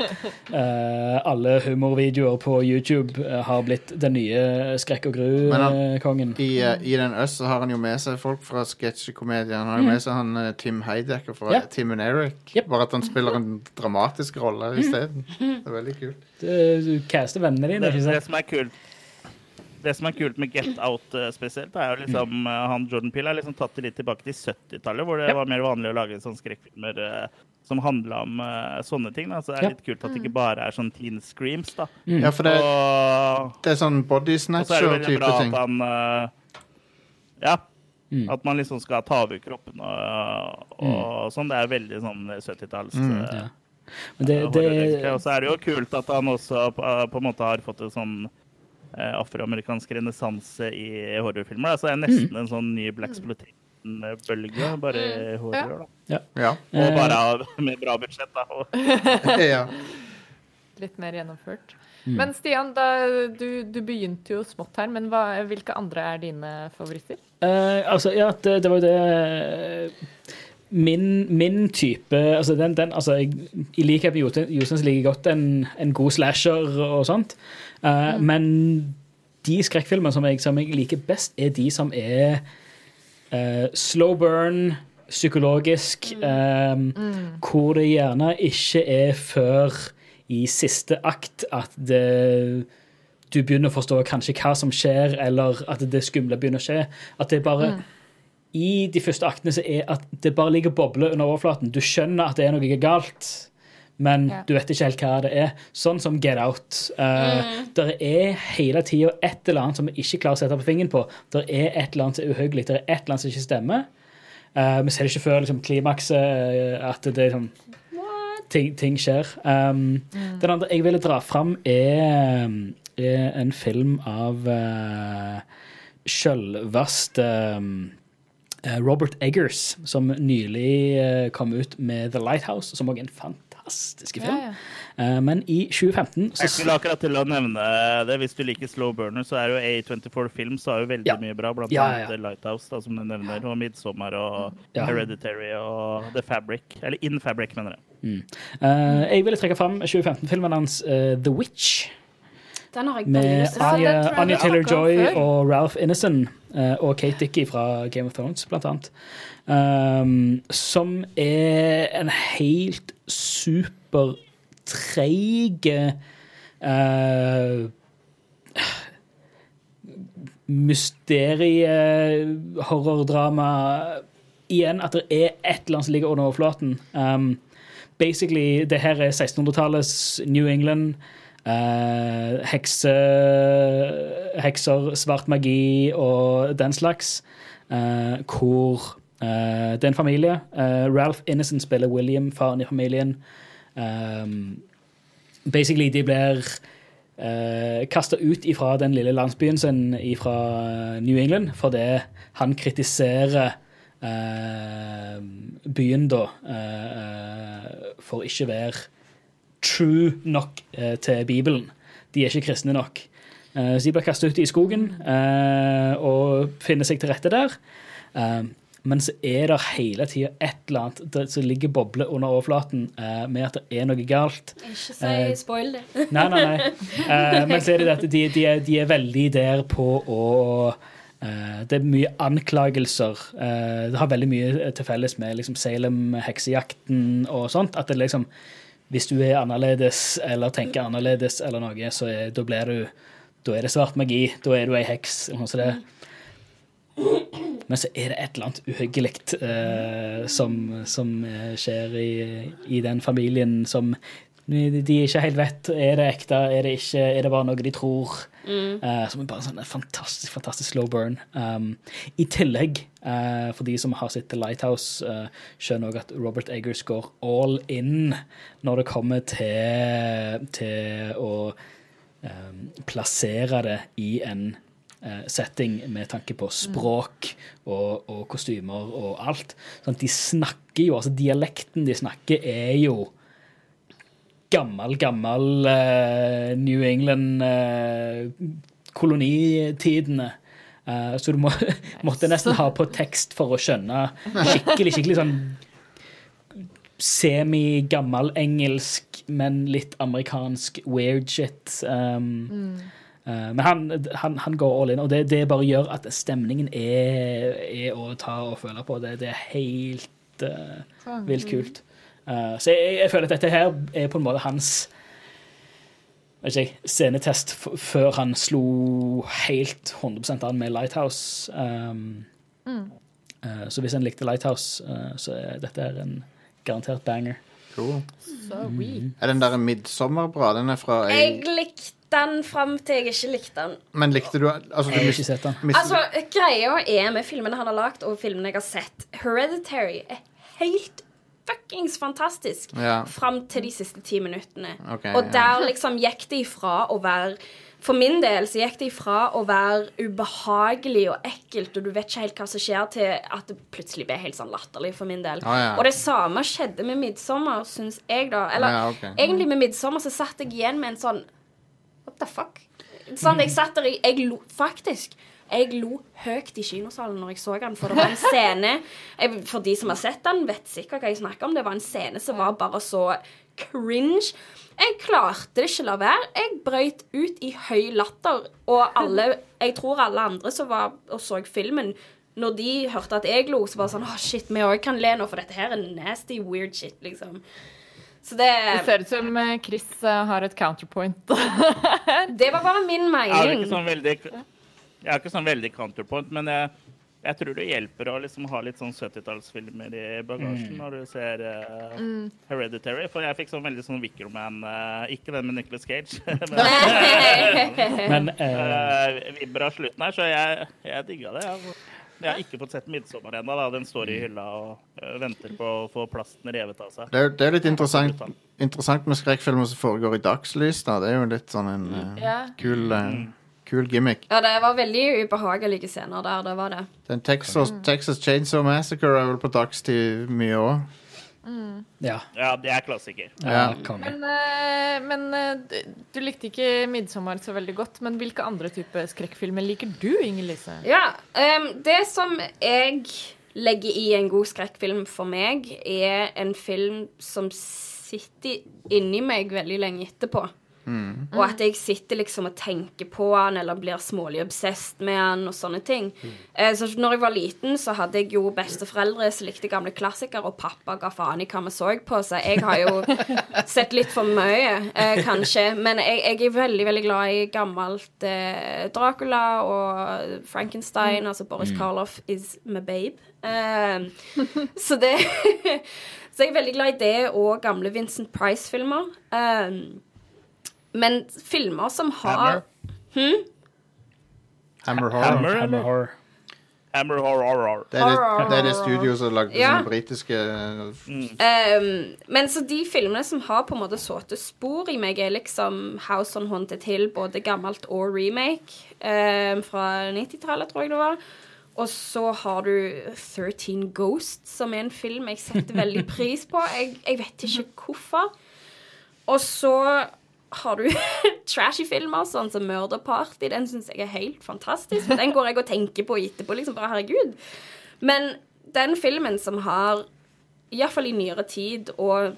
[SPEAKER 3] uh, alle humorvideoer på YouTube uh, har blitt den nye skrekk og gru-kongen.
[SPEAKER 2] I, I den Us så har han jo med seg folk fra sketsjekomedien. Han har jo med seg han Tim Heidecker fra
[SPEAKER 3] Mm. Ja.
[SPEAKER 2] Tim and Eric.
[SPEAKER 3] Yep.
[SPEAKER 2] Bare at han spiller en dramatisk rolle isteden. Det er veldig kult.
[SPEAKER 3] Det- Du caster vennene dine,
[SPEAKER 6] Det, det som er kult det som er kult med Get Out eh, spesielt, er jo liksom
[SPEAKER 3] Mm.
[SPEAKER 6] eh, han Jordan Peele er liksom tatt det litt tilbake til 70-tallet, hvor det
[SPEAKER 3] Ja.
[SPEAKER 6] var mer vanlig å lage sånne skrekkfilmer eh, som handla om uh, sånne ting. Da. Så det er
[SPEAKER 3] Ja.
[SPEAKER 6] litt kult at det ikke bare er sånn teen screams. da.
[SPEAKER 2] Ja, for det,
[SPEAKER 6] Og,
[SPEAKER 2] det er sånn body snatcher
[SPEAKER 6] og så er det veldig
[SPEAKER 2] snatcher-type
[SPEAKER 6] bra
[SPEAKER 2] ting.
[SPEAKER 6] at han uh, Ja.
[SPEAKER 3] Mm.
[SPEAKER 6] At man liksom skal ta over kroppen og, og sånn. Det er veldig sånn 70-talls
[SPEAKER 2] Mm,
[SPEAKER 6] eh,
[SPEAKER 3] ja. Men det,
[SPEAKER 6] horror,
[SPEAKER 3] det.
[SPEAKER 6] Og så er det jo kult at han også på, på en måte har fått en sånn afroamerikansk renessanse i horrorfilmer. Altså, Så det er nesten en sånn ny Black Splotin-bølge, bare i horror. Da.
[SPEAKER 2] Ja.
[SPEAKER 3] Ja.
[SPEAKER 6] Og bare av- med bra budsjett, da.
[SPEAKER 2] Ja.
[SPEAKER 1] Litt mer gjennomført.
[SPEAKER 3] Mm.
[SPEAKER 1] Men Stian, da, du, du begynte jo smått her, men hva, hvilke andre er dine favoritter?
[SPEAKER 3] Eh, altså, ja, det, det var jo det Min, min type altså den, den, altså jeg, I likhet med Jostein Jostein liker jeg godt en, en god slasher og sånt. Eh, Men de skrekkfilmene som jeg, som jeg liker best, er de som er uh, slow burn, psykologisk, eh, hvor det gjerne ikke er før i siste akt at det du begynner å forstå kanskje hva som skjer, eller at det skumle begynner å skje. At det bare I de første aktene så er at det bare ligger bobler under overflaten. Du skjønner at det er noe galt, men
[SPEAKER 1] Ja.
[SPEAKER 3] du vet ikke helt hva det er. Sånn som Get Out. Uh, Der er hele tida et eller annet som vi ikke klarer å sette på fingeren på. Der er et eller annet som er uhyggelig. Der er et eller annet som ikke stemmer. Uh, vi ser det ikke før liksom, klimakset, uh, at det er sånn ting, ting skjer. Um, Den andre jeg ville dra fram, er, er en film av uh, sjølveste eh, Robert Eggers, som nylig eh, kom ut med The Lighthouse, som også er en fantastisk film.
[SPEAKER 1] Ja, ja.
[SPEAKER 3] Eh, men i 2015
[SPEAKER 6] Jeg
[SPEAKER 3] så
[SPEAKER 6] skulle akkurat til å nevne det. Hvis du liker Slow Burner, så er jo A24 Films har jo veldig
[SPEAKER 3] Ja.
[SPEAKER 6] mye bra. Blant
[SPEAKER 3] Ja, ja,
[SPEAKER 6] annet Lighthouse, da, som du nevner, og Midsommar og
[SPEAKER 3] Ja.
[SPEAKER 6] Hereditary og The Fabric. Eller In Fabric, mener jeg.
[SPEAKER 3] eh, Jeg ville trekke fram 2015-filmen hans uh, The Witch.
[SPEAKER 4] Den har jeg veldig
[SPEAKER 3] Med
[SPEAKER 4] lyst til.
[SPEAKER 3] Anya, Anya Taylor-Joy og Ralph Ineson eh, og Kate Dickey fra Game of Thrones, blant annet. Um, som er en helt supertreig uh, Mysterie-horrordrama. Igjen at det er et eller annet som ligger under overflaten. Um, basically, det her er 1600-tallets New England. Eh, hekse, hekser, svart magi og den slags. eh, hvor eh, det er en familie. Eh, Ralph Innocent spiller William, faren i familien. Um, basically, de blir eh, kasta ut ifra den lille landsbyen sin fra New England fordi han kritiserer eh, byen da eh, eh, for ikke være true nok eh, til Bibelen. De er ikke kristne nok. Eh, så de blir kastet ut i skogen eh, og finner seg til rette der. Eh, men så er det hele tida et eller annet som ligger boble under overflaten eh, med at det er noe galt.
[SPEAKER 4] Ikke
[SPEAKER 3] Eh,
[SPEAKER 4] si spoil det.
[SPEAKER 3] Nei, nei, nei. Eh, men så er det at de, de, er, de er veldig der på å Uh, Det er mye anklagelser. Uh, det har veldig mye til felles med liksom, Salem-heksejakten og sånt. At det liksom Hvis du er annerledes eller tenker annerledes eller noe, så er, da blir du Da er det svart magi. Da er du ei heks. eller noe sånt. Men så er det et eller annet uhyggelig eh, som, som eh, skjer i, i den familien som de de ikke helt vet er det ekte, er det ikke, er det bare noe de tror. Eh, som er bare sånn en fantastisk fantastisk slow burn. Um, I tillegg, uh, for de som har sett The Lighthouse, uh, skjønner også at Robert Eggers går all in når det kommer til, til å um, plassere det i en setting med tanke på språk og, og kostymer og alt. Sånn, de snakker jo, altså Dialekten de snakker, er jo gammel, gammel uh, New England eh. Uh, så du må, måtte nesten ha på tekst for å skjønne skikkelig, skikkelig sånn semi-gammel engelsk, men litt amerikansk weird shit. Um, eh, men han, han, han går all in, og det, det bare gjør at stemningen er, er å ta og føle på. Det, det er helt uh, vilt kult. Eh, så jeg, jeg føler at dette her er på en måte hans vet ikke, scenetest f før han slo helt 100 an med Lighthouse. Um, eh, så hvis en likte Lighthouse, uh, så er dette her en garantert banger.
[SPEAKER 2] Cool.
[SPEAKER 1] Så weak.
[SPEAKER 2] Er den der 'Midtsommer' bra? Den er fra
[SPEAKER 4] Jeg likte den fram til jeg ikke likte den.
[SPEAKER 2] Men likte du Altså, du
[SPEAKER 3] Jeg har ikke sett den.
[SPEAKER 4] Altså, Greia er med filmene han har lagd, og filmene jeg har sett Hereditary er helt fuckings fantastisk
[SPEAKER 2] Ja.
[SPEAKER 4] fram til de siste ti minuttene.
[SPEAKER 2] Okay,
[SPEAKER 4] og
[SPEAKER 2] ja.
[SPEAKER 4] der liksom gikk det ifra å være For min del så gikk det ifra å være ubehagelig og ekkelt, og du vet ikke helt hva som skjer, til at det plutselig ble helt sånn latterlig for min del.
[SPEAKER 2] Ah, ja.
[SPEAKER 4] Og det samme skjedde med 'Midsommer', syns jeg, da. Eller
[SPEAKER 2] Ja, ok.
[SPEAKER 4] egentlig med 'Midsommer' så satt jeg igjen med en sånn What the fuck? Sånn, jeg satt der i Jeg lo faktisk. Jeg lo høyt i kinosalen når jeg så den, for det var en scene jeg, For de som har sett den, vet sikkert hva jeg snakker om. Det var en scene som var bare så cringe. Jeg klarte det ikke la være. Jeg brøyt ut i høy latter, og alle Jeg tror alle andre som var og så filmen, når de hørte at jeg lo, så bare sånn Å, shit, vi òg kan le nå, for dette her er nasty, weird shit, liksom. Så det
[SPEAKER 1] Det ser ut som eh, Chris eh, har et counterpoint.
[SPEAKER 4] Det var bare min
[SPEAKER 6] mening. Er
[SPEAKER 4] det
[SPEAKER 6] ikke sånn veldig, jeg er ikke sånn veldig counterpoint, men jeg, jeg tror det hjelper å liksom ha litt sånn 70-tallsfilmer i bagasjen når du ser eh, Hereditary. For jeg fikk sånn veldig sånn Wickerman uh, Ikke den med Nicholas Cage, men
[SPEAKER 3] Men eh,
[SPEAKER 6] uh, vibra slutten her, så jeg, jeg digga det. Jeg. Jeg har ikke fått sett 'Midtsommer' ennå. Den står i hylla og venter på å få plasten revet av seg.
[SPEAKER 2] Det er, det er litt interessant, interessant med skrekkfilmer som foregår i dagslys. da. Det er jo litt sånn en uh,
[SPEAKER 1] kul
[SPEAKER 2] kul, eh, kul gimmick.
[SPEAKER 4] Ja, det var veldig ubehagelige scener der, det var det.
[SPEAKER 2] Den Texas, Texas Chainsaw Massacre er vel på dagstid mye òg.
[SPEAKER 3] Ja.
[SPEAKER 6] Ja, det er klassiker.
[SPEAKER 3] ja.
[SPEAKER 1] Men, eh, men eh, du- likte ikke 'Midtsommer' så veldig godt. Men hvilke andre typer skrekkfilmer liker du, Inger-Lise?
[SPEAKER 4] Ja, um, det som jeg legger i en god skrekkfilm for meg, er en film som sitter inni meg veldig lenge etterpå. Og at jeg sitter liksom og tenker på han, eller blir smålig obsessed med han, og sånne ting. Eh, så når jeg var liten, så hadde jeg jo besteforeldre som likte gamle klassikere, og pappa ga faen i hva vi så på, så jeg har jo sett litt for mye, eh, kanskje. Men jeg, jeg er veldig, veldig glad i gammelt eh, Dracula og Frankenstein. Altså Boris Karloff is my babe. Eh, så det Så jeg er veldig glad i det og gamle Vincent Price-filmer. Eh, men filmer som har
[SPEAKER 6] Hammer?
[SPEAKER 2] Hammer Horror.
[SPEAKER 6] Hammer?
[SPEAKER 3] Horror.
[SPEAKER 6] Hammer horror, horror.
[SPEAKER 2] Det er det, det er det studioet som lagde
[SPEAKER 4] Ja.
[SPEAKER 2] sånne britiske
[SPEAKER 4] Um, men så de filmene som har på en måte såte spor i meg, er liksom House on Haunted Hill, både gammelt og remake, um, fra 90-tallet, tror jeg det var. Og så har du 13 Ghosts, som er en film jeg setter veldig pris på. Jeg, jeg vet ikke hvorfor. Og så har du trashy filmer, sånn som Murder Party. Den syns jeg er helt fantastisk. Den går jeg og tenker på etterpå. liksom bare, herregud. Men den filmen som har, iallfall i nyere tid, og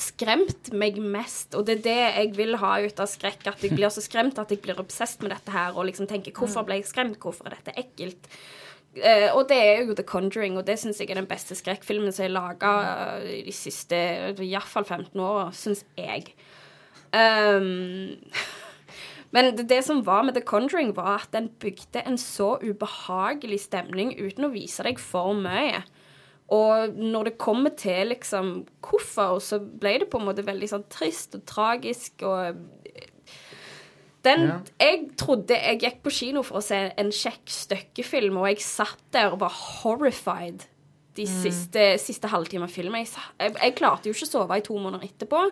[SPEAKER 4] skremt meg mest, og det er det jeg vil ha ut av skrekk, at jeg blir så skremt at jeg blir obsessed med dette her, og liksom tenker 'hvorfor ble jeg skremt', 'hvorfor er dette ekkelt'? Uh, og det er jo The Conjuring, og det syns jeg er den beste skrekkfilmen som er laga i de siste iallfall 15 åra, syns jeg. Um, men det, det som var med The Conjuring, var at den bygde en så ubehagelig stemning uten å vise deg for mye. Og når det kommer til liksom hvorfor, så ble det på en måte veldig sånn trist og tragisk og den,
[SPEAKER 2] Ja.
[SPEAKER 4] Jeg trodde jeg gikk på kino for å se en kjekk støkkefilm, og jeg satt der og var horrified de siste, siste halvtime av filmen. Jeg, jeg, jeg klarte jo ikke å sove i to måneder etterpå,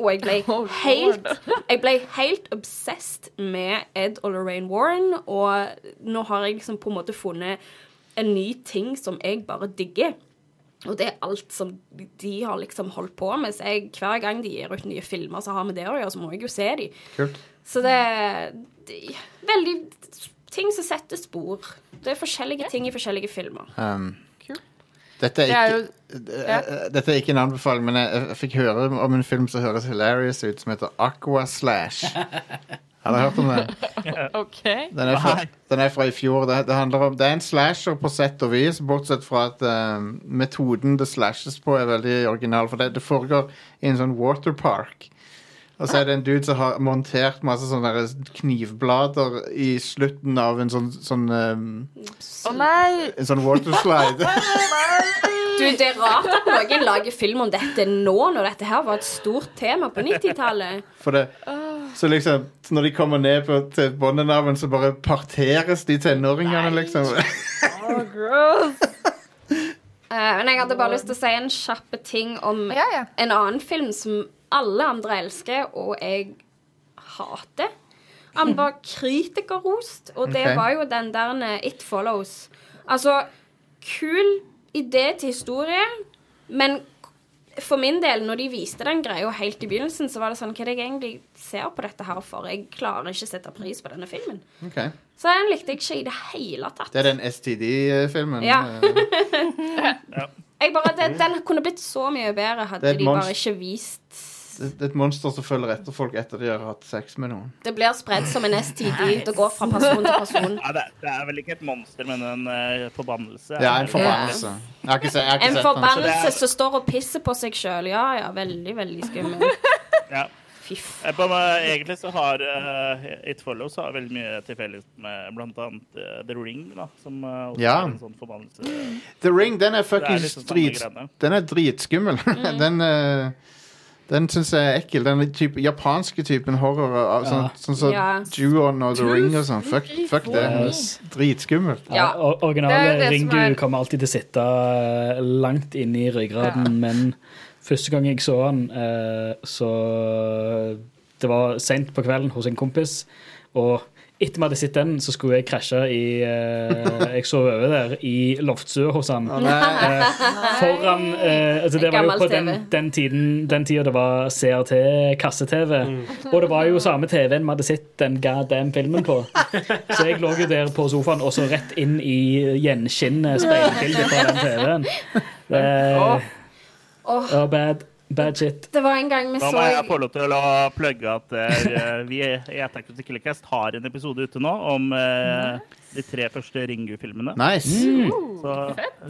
[SPEAKER 4] og jeg ble
[SPEAKER 1] Oh,
[SPEAKER 4] helt Jeg ble helt obsessed med Ed og Lorraine Warren, og nå har jeg liksom på en måte funnet en ny ting som jeg bare digger. Og det er alt som de har liksom holdt på med. Så jeg, hver gang de gir ut nye filmer som har med det å gjøre, så må jeg jo se dem.
[SPEAKER 2] Kult.
[SPEAKER 4] Så det er de, veldig ting som setter spor. Det er forskjellige ting i forskjellige filmer.
[SPEAKER 2] Um. Dette, er
[SPEAKER 1] Det er
[SPEAKER 2] ikke, ja. dette er ikke en anbefaling, men jeg, jeg fikk høre om en film som høres hilarious ut, som heter Aqua Slash. Har dere hørt om den?
[SPEAKER 1] OK.
[SPEAKER 2] Den er fra, den er fra i fjor. Det, det, handler om, det er en slasher på sett og vis, bortsett fra at um, metoden det slashes på, er veldig original. For det, det foregår i en sånn waterpark. Og så er det en dude som har montert masse sånne knivblader i slutten av en sånn, sånn, um,
[SPEAKER 1] oh, nei!
[SPEAKER 2] en sånn waterslide.
[SPEAKER 4] Du, Det er rart at noen lager film om dette nå, når dette her var et stort tema på 90-tallet.
[SPEAKER 2] For så liksom, når de kommer ned på, til bunnen så bare parteres de tenåringene, liksom.
[SPEAKER 1] Oh, gross.
[SPEAKER 4] Uh, men jeg hadde bare lyst til å si en kjapp ting om
[SPEAKER 1] Ja, ja.
[SPEAKER 4] en annen film som alle andre elsker, og jeg hater. Han var kritikerrost, og det
[SPEAKER 2] okay.
[SPEAKER 4] var jo den der It Follows. Altså, kul idé til historie, men for min del, når de viste den greia helt i begynnelsen, så var det sånn Hva er det jeg egentlig ser på dette her for? Jeg klarer ikke å sette pris på denne filmen.
[SPEAKER 2] Okay.
[SPEAKER 4] Så den likte jeg ikke i det hele tatt.
[SPEAKER 2] Det er den STD-filmen.
[SPEAKER 4] Ja. Jeg bare, det, den kunne blitt så mye bedre hadde de bare ikke vist
[SPEAKER 2] Er et monster som følger etter folk etter de har hatt sex med noen.
[SPEAKER 4] Det blir spredd som en STD. Det går fra person til person.
[SPEAKER 6] Ja, det, det er vel ikke et monster, men en uh, forbannelse.
[SPEAKER 2] Ja, en forbannelse. Jeg har ikke, jeg har ikke
[SPEAKER 4] En
[SPEAKER 2] sett
[SPEAKER 4] forbannelse
[SPEAKER 6] Så er-
[SPEAKER 4] som står og pisser på seg sjøl. Ja, ja, veldig, veldig skummel.
[SPEAKER 6] Ja.
[SPEAKER 4] Fiff.
[SPEAKER 6] Eh, Egentlig så har uh, It Follows har veldig mye til felles med annet eh, The Ring, da, som uh, også
[SPEAKER 2] Ja.
[SPEAKER 6] er en sånn forbannelse.
[SPEAKER 2] The Ring, den er fuckings
[SPEAKER 6] liksom
[SPEAKER 2] drit. Den er dritskummel.
[SPEAKER 4] Mm.
[SPEAKER 2] den, eh, Den syns jeg er ekkel. Den type, japanske typen horror. av- Sånn,
[SPEAKER 3] Ja.
[SPEAKER 2] sånn som
[SPEAKER 4] Ja.
[SPEAKER 2] Ju-on og The Ring og sånn. Fuck, fuck det.
[SPEAKER 3] Yes.
[SPEAKER 2] Dritskummelt.
[SPEAKER 3] Ja,
[SPEAKER 4] Ja.
[SPEAKER 1] Det er
[SPEAKER 3] originale
[SPEAKER 1] det som
[SPEAKER 3] Ringu
[SPEAKER 1] er-
[SPEAKER 3] kommer alltid til å sitte eh, langt inne i ryggraden,
[SPEAKER 1] Ja.
[SPEAKER 3] men første gang jeg så han, eh, så Det var seint på kvelden hos en kompis, og etter vi hadde sett den, så skulle jeg krasje i uh, Jeg sov over der i loftstua hos han.
[SPEAKER 2] Oh.
[SPEAKER 3] Eh, foran uh, altså Det var jo på den, den tiden Den tida det var CRT, kasse-TV. Og det var jo samme TV-en vi hadde sett den goddamn filmen på. Så jeg lå jo der på sofaen og så rett inn i gjenskinnet speilbildet fra den TV-en. Det
[SPEAKER 4] oh.
[SPEAKER 3] oh. bad, bad shit.
[SPEAKER 4] det var en gang vi
[SPEAKER 6] Da må jeg få lov til å plugge at uh, vi i Attack of the Killer Cast har en episode ute nå om eh, de tre første Ringu-filmene.
[SPEAKER 2] Nice.
[SPEAKER 6] Så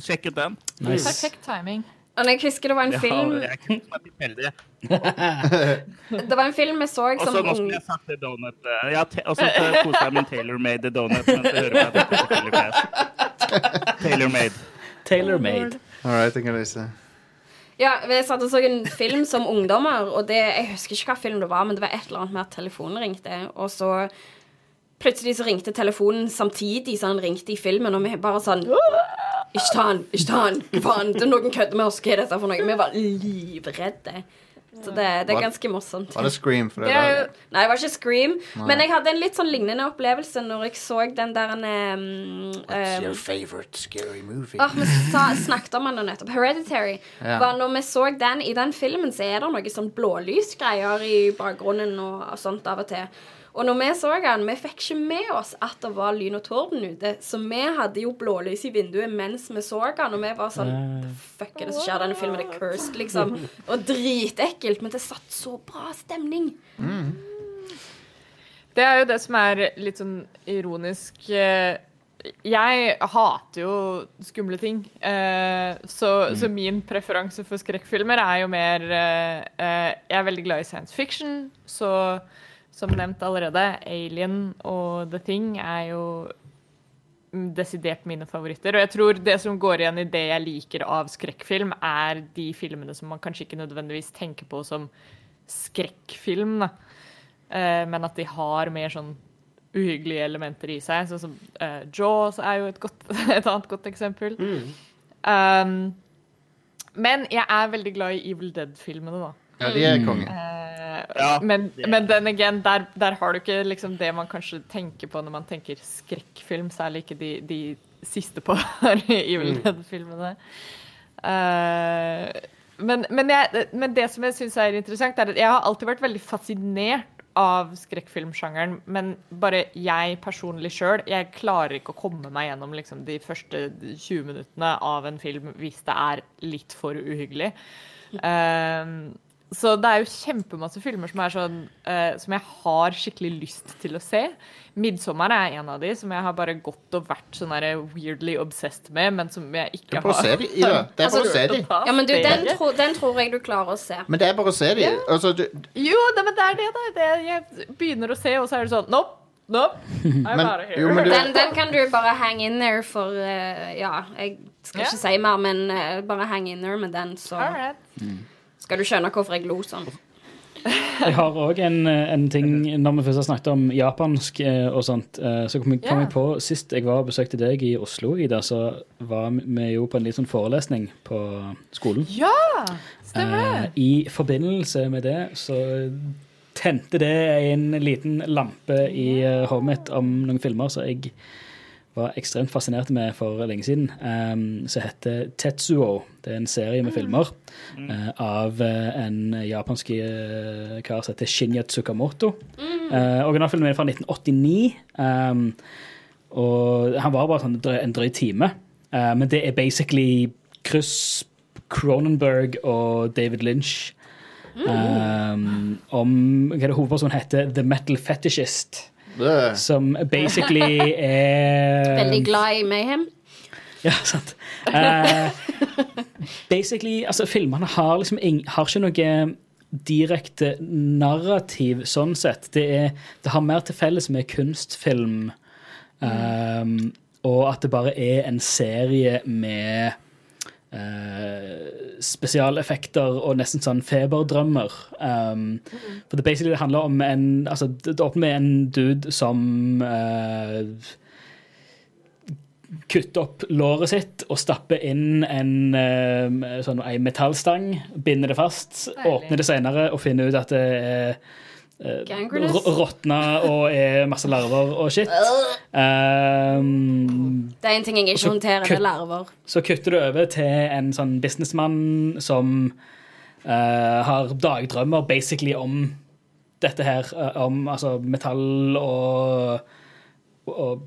[SPEAKER 6] sjekk ut den.
[SPEAKER 3] Nice.
[SPEAKER 1] Perfekt timing.
[SPEAKER 4] Og jeg husker det var en
[SPEAKER 6] Ja,
[SPEAKER 4] film
[SPEAKER 6] jeg er tilfeldig.
[SPEAKER 4] Det var en film vi så som
[SPEAKER 6] Også,
[SPEAKER 4] nå
[SPEAKER 6] skulle jeg sagt det donut. eh, Ja, te- og så eh, koser jeg med Taylor tailor-made donut mens jeg hører på the Killer Cast. Tailor-made.
[SPEAKER 3] Tailor-made.
[SPEAKER 2] All right, jeg kan lese.
[SPEAKER 4] Ja, vi satt og så en film som ungdommer, og det, jeg husker ikke hva film det var, men det var et eller annet med at telefonen ringte, og så plutselig så ringte telefonen samtidig som den ringte i filmen, og vi bare sånn Ikke ta den, ikke ta den! Faen? Noen kødder med oss, hva er dette for noe? Vi var livredde. Så det, det er ganske morsomt.
[SPEAKER 2] Var det Scream? For det
[SPEAKER 1] Det er jo
[SPEAKER 4] Nei, det var ikke Scream, men jeg hadde en litt sånn lignende opplevelse når jeg så den der um,
[SPEAKER 2] What's your favorite scary movie?
[SPEAKER 4] Ah, vi sa, snakket om den nå nettopp. Hereditary.
[SPEAKER 2] Ja.
[SPEAKER 4] Var når vi så den I den filmen så er det noe sånn blålysgreier i bakgrunnen og, og sånt av og til. Og når vi så den, vi fikk ikke med oss at det var lyn og torden ute. Så vi hadde jo blålys i vinduet mens vi så den, og vi var sånn Fuck er det som skjer? Denne filmen er cursed, liksom. Og dritekkelt, men det satt så bra stemning.
[SPEAKER 1] Det er jo det som er litt sånn ironisk. eh, Jeg hater jo skumle ting. eh, Så, så min preferanse for skrekkfilmer er jo mer eh, eh, Jeg er veldig glad i science fiction, så som nevnt allerede, Alien og The Thing er jo mm, desidert mine favoritter. Og jeg tror det som går igjen i det jeg liker av skrekkfilm, er de filmene som man kanskje ikke nødvendigvis tenker på som skrekkfilm, da. Eh, men at de har mer sånn uhyggelige elementer i seg. Sånn som uh, Jaws er jo et, godt, et annet godt eksempel. Um, men jeg er veldig glad i Evil Dead-filmene, da.
[SPEAKER 2] Ja, de er konge.
[SPEAKER 1] Eh,
[SPEAKER 6] Ja,
[SPEAKER 1] men,
[SPEAKER 6] det-
[SPEAKER 1] men den again, der, der har du ikke liksom det man kanskje tenker på når man tenker skrekkfilm, særlig ikke de, de siste på Evil Dead-filmene. Uh, men, men, jeg, men det som jeg syns er interessant, er at jeg har alltid vært veldig fascinert av skrekkfilmsjangeren, men bare jeg personlig sjøl, jeg klarer ikke å komme meg gjennom liksom, de første 20 minuttene av en film hvis det er litt for uhyggelig. Um, så det er jo kjempemasse filmer som er sånn uh, Som jeg har skikkelig lyst til å se. 'Midtsommer' er en av de som jeg har bare gått og vært sånn weirdly obsessed med, men som jeg ikke har
[SPEAKER 2] Det er bare å se de.
[SPEAKER 4] Ja, men du, den, tro, den tror jeg du klarer å se.
[SPEAKER 2] Men det er bare å se de. Altså, du,
[SPEAKER 1] Jo, det, men det er det, da. Det, jeg begynner å se, og så er det sånn Nope. Nope.
[SPEAKER 2] Men-
[SPEAKER 1] out of here.
[SPEAKER 2] jo, du-
[SPEAKER 4] Den, den kan du bare hang in there for uh, Ja, jeg skal
[SPEAKER 1] yeah.
[SPEAKER 4] ikke si mer, men uh, bare hang in there med den, så
[SPEAKER 1] All right.
[SPEAKER 4] Skal du skjønne hvorfor jeg lo sånn.
[SPEAKER 3] Jeg har òg en, en ting Når vi først har snakket om japansk eh, og sånt, eh, så kom jeg, kom jeg på sist jeg var og besøkte deg i Oslo, Ida, så var vi jo på en liten forelesning på skolen.
[SPEAKER 1] Ja! Stemmer.
[SPEAKER 3] Eh, I forbindelse med det så tente det en liten lampe i eh, hodet mitt om noen filmer så jeg var ekstremt fascinert med for lenge siden, um, som heter Tetsuo. Det er en serie med filmer eh, av eh, en japansk uh, kar som heter Shinya Tsukamoto. Uh, originalfilmen er fra 1989. Um, og han var bare sånn en drøy time. Uh, men det er basically kryss Cronenberg og David Lynch. Um, om hva det hovedpersonen heter? The Metal Fetishist.
[SPEAKER 2] Det,
[SPEAKER 3] Som basically er
[SPEAKER 4] Veldig glad i Mayhem.
[SPEAKER 3] Ja, sant. Uh, basically, altså filmene har liksom ing, har ikke noe direkte narrativ sånn sett. Det, er, det har mer til felles med kunstfilm, um, og at det bare er en serie med eh, spesialeffekter og nesten sånn feberdrømmer. Um, for det basically handler om en Altså, det åpner med en dude som eh, kutter opp låret sitt og stapper inn en, eh, sånn, ei metallstang, binder det fast,
[SPEAKER 1] Deilig.
[SPEAKER 3] åpner det senere og finner ut at det er råtna og er masse larver og shit. Um,
[SPEAKER 4] Det er en ting jeg ikke håndterer, det er larver.
[SPEAKER 3] så kutter du over til en sånn businessmann som uh, har dagdrømmer basically om dette her. eh, om altså metall og, og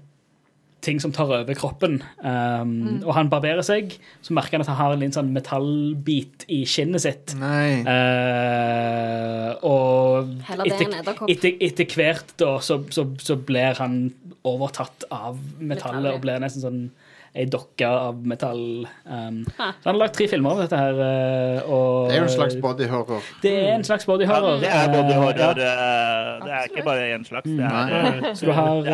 [SPEAKER 3] ting som tar over kroppen. Um, Og han barberer seg, så merker han at han har en liten sånn metallbit i skinnet sitt.
[SPEAKER 2] Nei.
[SPEAKER 3] Uh, og etter, etter, etter hvert da, så, så, så blir han overtatt av metallet
[SPEAKER 4] Metallet.
[SPEAKER 3] og blir nesten sånn ei dokke av metall. Um,
[SPEAKER 4] Ha.
[SPEAKER 3] så han har lagd tre filmer om dette her. eh, Og
[SPEAKER 2] Det er jo en slags body horror.
[SPEAKER 3] Det er en slags body
[SPEAKER 6] Ja,
[SPEAKER 3] horror.
[SPEAKER 6] det er body
[SPEAKER 3] eh,
[SPEAKER 6] horror.
[SPEAKER 3] ja.
[SPEAKER 6] Det er ikke bare én slags. Det er,
[SPEAKER 2] Nei.
[SPEAKER 3] Så du har,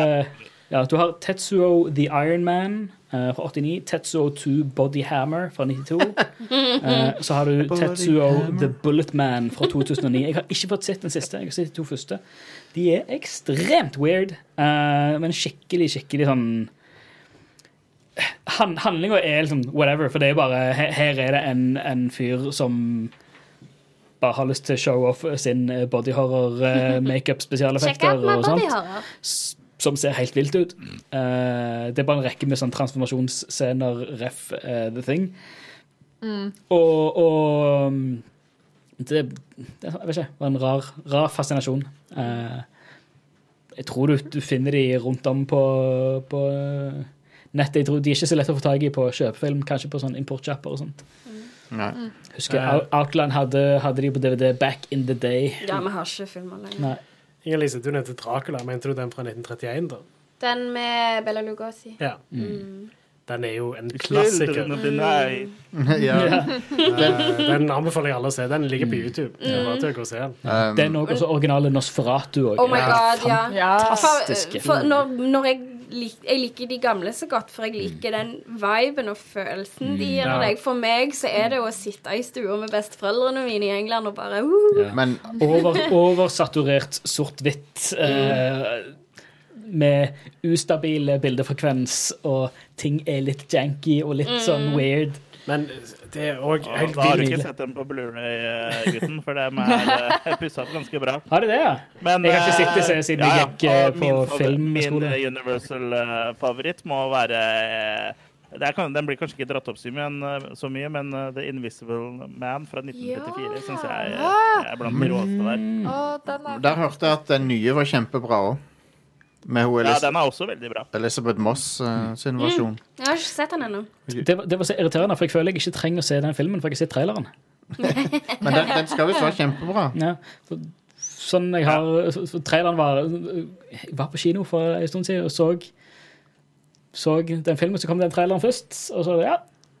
[SPEAKER 3] ja, du har Tetsuo The Iron Man uh, fra 89. Tetsuo 2 Body Hammer fra 92. Uh, så har du
[SPEAKER 2] Body
[SPEAKER 3] Tetsuo
[SPEAKER 2] Hammer.
[SPEAKER 3] The Bullet Man fra 2009. Jeg har ikke fått sett den siste. Jeg har sett de to første. De er ekstremt weird, uh, men skikkelig, skikkelig sånn Han, Handlinga er liksom whatever, for det er bare Her, her er det en, en fyr som bare har lyst til å show off sin eh, body horror, eh, makeup,
[SPEAKER 4] Check
[SPEAKER 3] spesialeffekter
[SPEAKER 4] out
[SPEAKER 3] og sånt som ser helt vilt ut. Uh, det er bare en rekke med sånn transformasjonsscener, ref uh, The Thing. Og, og um, det, det Jeg vet ikke. var en rar, rar fascinasjon. Uh, jeg tror du, du finner de rundt om på, på nettet. Jeg tror De er ikke så lett å få tak i på kjøpefilm, kanskje på sånn importsjapper og sånt.
[SPEAKER 2] Nei.
[SPEAKER 3] Husker. Outland hadde, hadde de på DVD back in the day.
[SPEAKER 4] Ja, vi har ikke filmer lenger.
[SPEAKER 3] Nei.
[SPEAKER 5] Inger-Lise, du nevnte Dracula. Mente du den fra 1931, da?
[SPEAKER 4] Den med Bella Lugosi.
[SPEAKER 5] Ja.
[SPEAKER 4] Mm.
[SPEAKER 5] Den er jo en klassiker.
[SPEAKER 6] Children of
[SPEAKER 2] ja.
[SPEAKER 5] Eh, Den anbefaler jeg alle å se. Den ligger på YouTube. Det er bare til å se den.
[SPEAKER 2] Um,
[SPEAKER 3] den er også originale Nosferatu òg.
[SPEAKER 4] Oh my god, ja.
[SPEAKER 1] Ja.
[SPEAKER 3] Fantastiske.
[SPEAKER 4] For, for når, når jeg, lik, jeg liker de gamle så godt, for jeg liker den viben og følelsen de gir
[SPEAKER 5] Ja.
[SPEAKER 4] deg. For meg så er det å sitte i stua med besteforeldrene mine i England og bare uh,
[SPEAKER 3] Ja.
[SPEAKER 2] Men
[SPEAKER 3] Over, oversaturert sort-hvitt. eh, med ustabile bildefrekvens, og ting er litt janky og litt sånn weird.
[SPEAKER 5] Men det er òg helt vilt.
[SPEAKER 6] Da har du ikke sett den på Blu-ray, eh, gutten, for dem er uh, pussa opp ganske bra.
[SPEAKER 3] Har du det, ja?
[SPEAKER 6] Men,
[SPEAKER 3] Jeg har ikke sett det
[SPEAKER 6] eh,
[SPEAKER 3] siden jeg gikk, eh, på filmskole.
[SPEAKER 6] Min Universal-favoritt må være eh, det er, kan- Den blir kanskje ikke dratt opp så mye, men, eh, så mye, men eh, The Invisible Man fra 1934
[SPEAKER 4] Ja.
[SPEAKER 6] syns jeg eh, er blant de råeste der.
[SPEAKER 1] Mm. den er
[SPEAKER 2] der hørte jeg at den nye var kjempebra òg. Med hun
[SPEAKER 6] Ja,
[SPEAKER 2] Elis
[SPEAKER 6] den er også veldig bra.
[SPEAKER 2] Elisabeth Moss eh, sin versjon.
[SPEAKER 4] Jeg har ikke sett den ennå.
[SPEAKER 3] Det, var- det var så irriterende, for jeg føler jeg ikke trenger å se den filmen, for jeg har sett traileren.
[SPEAKER 2] Men den, den skal visst være kjempebra.
[SPEAKER 3] Ja, så, sånn jeg har så, så Traileren var Jeg var på kino for en stund siden og så Så den filmen, så kom den traileren først, og så ja.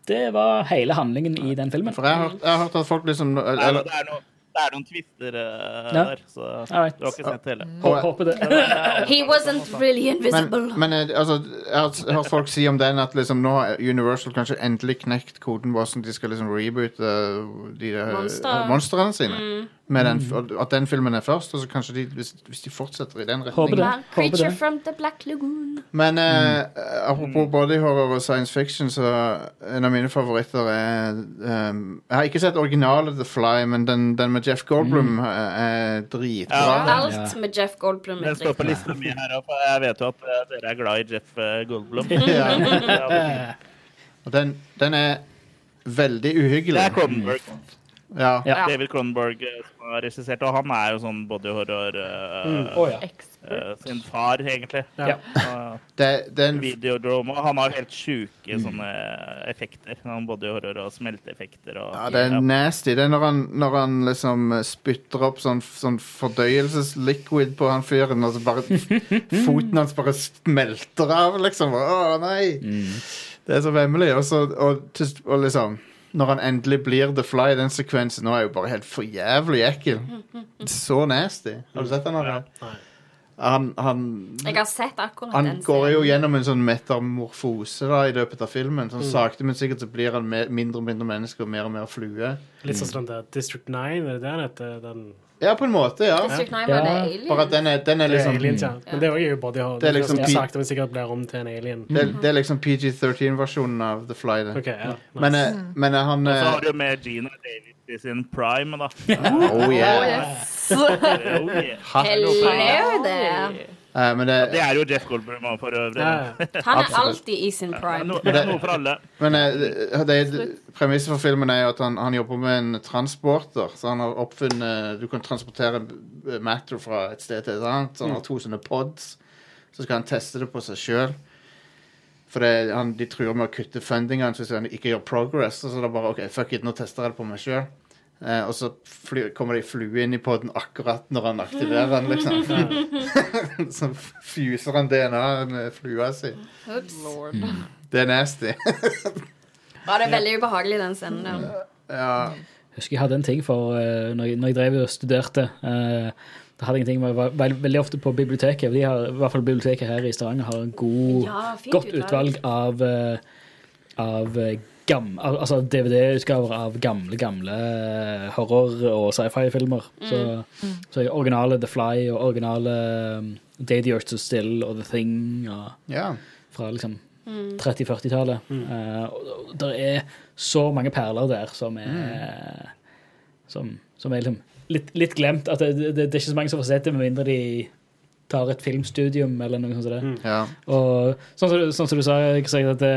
[SPEAKER 3] Det var hele handlingen i den filmen.
[SPEAKER 2] For jeg har, hørt- jeg har hørt at folk liksom
[SPEAKER 6] Nei,
[SPEAKER 2] eller,
[SPEAKER 6] det, er noe, det er noen twister uh,
[SPEAKER 3] Ja.
[SPEAKER 6] der, så
[SPEAKER 3] right.
[SPEAKER 6] du har ikke sett hele.
[SPEAKER 3] Hå- Håper det.
[SPEAKER 4] He wasn't really invisible.
[SPEAKER 2] men men altså, jeg har hørt folk si om den at liksom nå har Universal kanskje endelig knekt koden på hvordan de skal liksom reboote de
[SPEAKER 4] Monster.
[SPEAKER 2] monstrene sine. Med den, at den filmen er først, og så kanskje de, hvis, hvis de fortsetter i den retningen.
[SPEAKER 4] Creature from the Black Lagoon.
[SPEAKER 2] Men eh, apropos body horror og science fiction, så en av mine favoritter er um, Jeg har ikke sett originale The Fly, men den, den med Jeff Goldblum er, er dritbra.
[SPEAKER 6] Ja.
[SPEAKER 4] Alt med Jeff Goldblum. er
[SPEAKER 6] Jeg står på
[SPEAKER 4] dritbra.
[SPEAKER 6] lista mi her, for jeg vet jo at eh, dere er glad i Jeff eh, Goldblum.
[SPEAKER 2] Ja.
[SPEAKER 6] Ja,
[SPEAKER 2] Og den, den er veldig uhyggelig.
[SPEAKER 6] Det er Cronenberg.
[SPEAKER 2] Ja.
[SPEAKER 3] Ja.
[SPEAKER 6] David Cronenberg eh, som har regissert, og han er jo sånn body horror uh,
[SPEAKER 3] mm. oh,
[SPEAKER 1] ja.
[SPEAKER 6] eh, sin far, egentlig.
[SPEAKER 3] Ja.
[SPEAKER 6] Og
[SPEAKER 2] Det, det er en,
[SPEAKER 6] Videodrome. og Han har helt sjuke sånne effekter. Sånn body horror og smelteeffekter og
[SPEAKER 2] ja, det er nasty. Det er når han, når han liksom spytter opp sånn, sånn fordøyelsesliquid på han fyren, og så bare foten hans bare smelter av, liksom. Å, nei! Det er så vemmelig. Og, så, og, og liksom Når han endelig blir The Fly, i den sekvensen nå er jo bare helt for jævlig ekkel. Så nasty. Har du sett den? Are?
[SPEAKER 5] Nei.
[SPEAKER 2] Han, han,
[SPEAKER 4] Jeg har sett akkurat
[SPEAKER 2] han
[SPEAKER 4] den
[SPEAKER 2] går jo gjennom en sånn metamorfose da, i løpet av filmen.
[SPEAKER 5] Mm.
[SPEAKER 2] Sånn Sakte, men sikkert så blir han mer, mindre og mindre menneske og mer og mer flue.
[SPEAKER 5] Litt sånn som den der District 9, er det det den heter? Den,
[SPEAKER 2] Ja, på en måte, ja.
[SPEAKER 4] District 9
[SPEAKER 3] Ja.
[SPEAKER 4] var det Alien.
[SPEAKER 2] Bare at den er, den er
[SPEAKER 5] det er
[SPEAKER 2] liksom
[SPEAKER 5] aliens, ja. Men det er også jo body horror.
[SPEAKER 2] Det er liksom pi-
[SPEAKER 5] sakte, men sikkert blir om til en alien.
[SPEAKER 2] det, det er liksom PG-13-versjonen av The Fly. Det.
[SPEAKER 5] Ok, ja. Nice.
[SPEAKER 2] Men, eh, men eh, han
[SPEAKER 6] Og så
[SPEAKER 2] eh,
[SPEAKER 6] har du jo med Gina Davis i sin prime, da.
[SPEAKER 2] Oh yeah.
[SPEAKER 1] Yes.
[SPEAKER 6] Oh, yeah.
[SPEAKER 4] Hello there.
[SPEAKER 2] Eh, men
[SPEAKER 6] Det
[SPEAKER 2] det,
[SPEAKER 6] er jo Jeff Goldberg for øvrig.
[SPEAKER 5] Ja, ja.
[SPEAKER 4] Han er alltid i sin prime.
[SPEAKER 6] no, det er noe for alle.
[SPEAKER 2] men eh, det, det, premisset for filmen er jo at han, han jobber med en transporter. Så han har oppfunnet Du kan transportere matter fra et sted til et annet. Så han har to sånne pods. Så skal han teste det på seg sjøl. For det, han, de truer med å kutte fundinga hvis han ikke gjør progress. Så det er bare OK, fuck it, nå tester jeg det på meg sjøl. Eh, og så fly, kommer det ei flue inn i poden akkurat når han aktiverer den, liksom. så fuser han DNA med flua si.
[SPEAKER 4] Ups.
[SPEAKER 1] Lord.
[SPEAKER 2] Det er nasty.
[SPEAKER 4] Var det veldig ubehagelig, den scenen der.
[SPEAKER 2] ja.
[SPEAKER 3] Jeg husker jeg hadde en ting for uh, når, jeg, når jeg drev og studerte. Uh, da hadde jeg en ting med, jeg var veld, veldig ofte på biblioteket. De har, I hvert fall biblioteket her i Stavanger har en god,
[SPEAKER 4] Ja,
[SPEAKER 3] godt utvalg av, uh, av altså DVD-utgaver av gamle, gamle eh, horror- og sci-fi-filmer. Så, så er originale The Fly og originale um, Day the Earth Is Still og The Thing og,
[SPEAKER 2] yeah.
[SPEAKER 3] fra liksom 30-40-tallet. Mm. og- og det er så mange perler der som er som, som er liksom litt, litt glemt. At det, det, det er ikke så mange som får sett det, med mindre de tar et filmstudium eller noe sånt. det.
[SPEAKER 2] ja.
[SPEAKER 3] Og sånn som, du- sånn som du sa, Kristian, at det,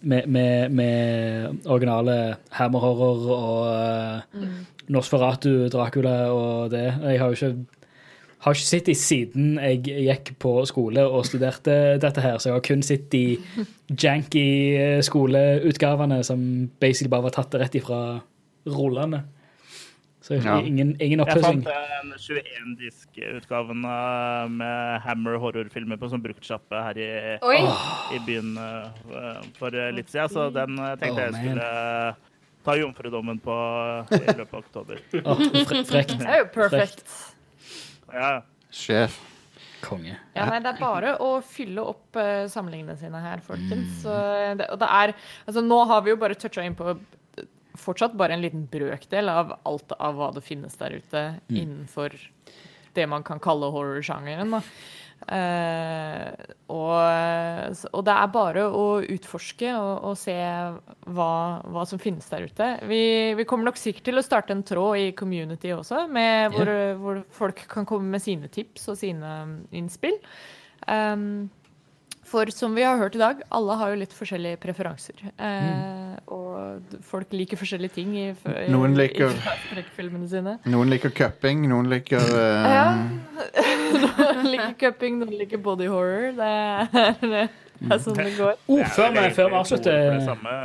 [SPEAKER 3] med, med, med originale Hammer Horror og uh, Nosferatu, Dracula og det Jeg har jo ikke har ikke sett de siden jeg gikk på skole og studerte dette her, så jeg har kun sett de janky eh, skoleutgavene som basically bare var tatt rett ifra rullene. Så
[SPEAKER 2] Ja.
[SPEAKER 3] ingen, ingen
[SPEAKER 6] Jeg fant den 21-disk-utgaven med Hammer horrorfilmer på sånn bruktsjappe her i, i byen eh, for litt siden, så den eh, tenkte
[SPEAKER 3] Oh,
[SPEAKER 6] jeg skulle ta jomfrudommen på i løpet av oktober.
[SPEAKER 3] Oh, fre- frekt.
[SPEAKER 1] Det er jo perfekt.
[SPEAKER 6] Ja,
[SPEAKER 2] Sjef.
[SPEAKER 3] Konge.
[SPEAKER 1] Ja, nei, Det er bare å fylle opp uh, samlingene sine her, folkens. Så det, og det er, altså Nå har vi jo bare toucha inn på eh, fortsatt bare en liten brøkdel av alt av hva det finnes der ute innenfor det man kan kalle horror-sjangeren. Uh, og, og det er bare å utforske og, og se hva, hva som finnes der ute. Vi, vi kommer nok sikkert til å starte en tråd i community også, med hvor, hvor folk kan komme med sine tips og sine innspill. Um, for som vi har hørt i dag, alle har jo litt forskjellige preferanser. Eh, Og folk liker forskjellige ting i, i,
[SPEAKER 2] Noen liker-
[SPEAKER 1] i sine.
[SPEAKER 2] Noen liker cupping, noen liker uh...
[SPEAKER 1] Ja. Noen liker cupping, noen liker body horror. Det er, det er sånn det går.
[SPEAKER 3] Oh,
[SPEAKER 6] det
[SPEAKER 3] før vi avslutter
[SPEAKER 6] for det samme.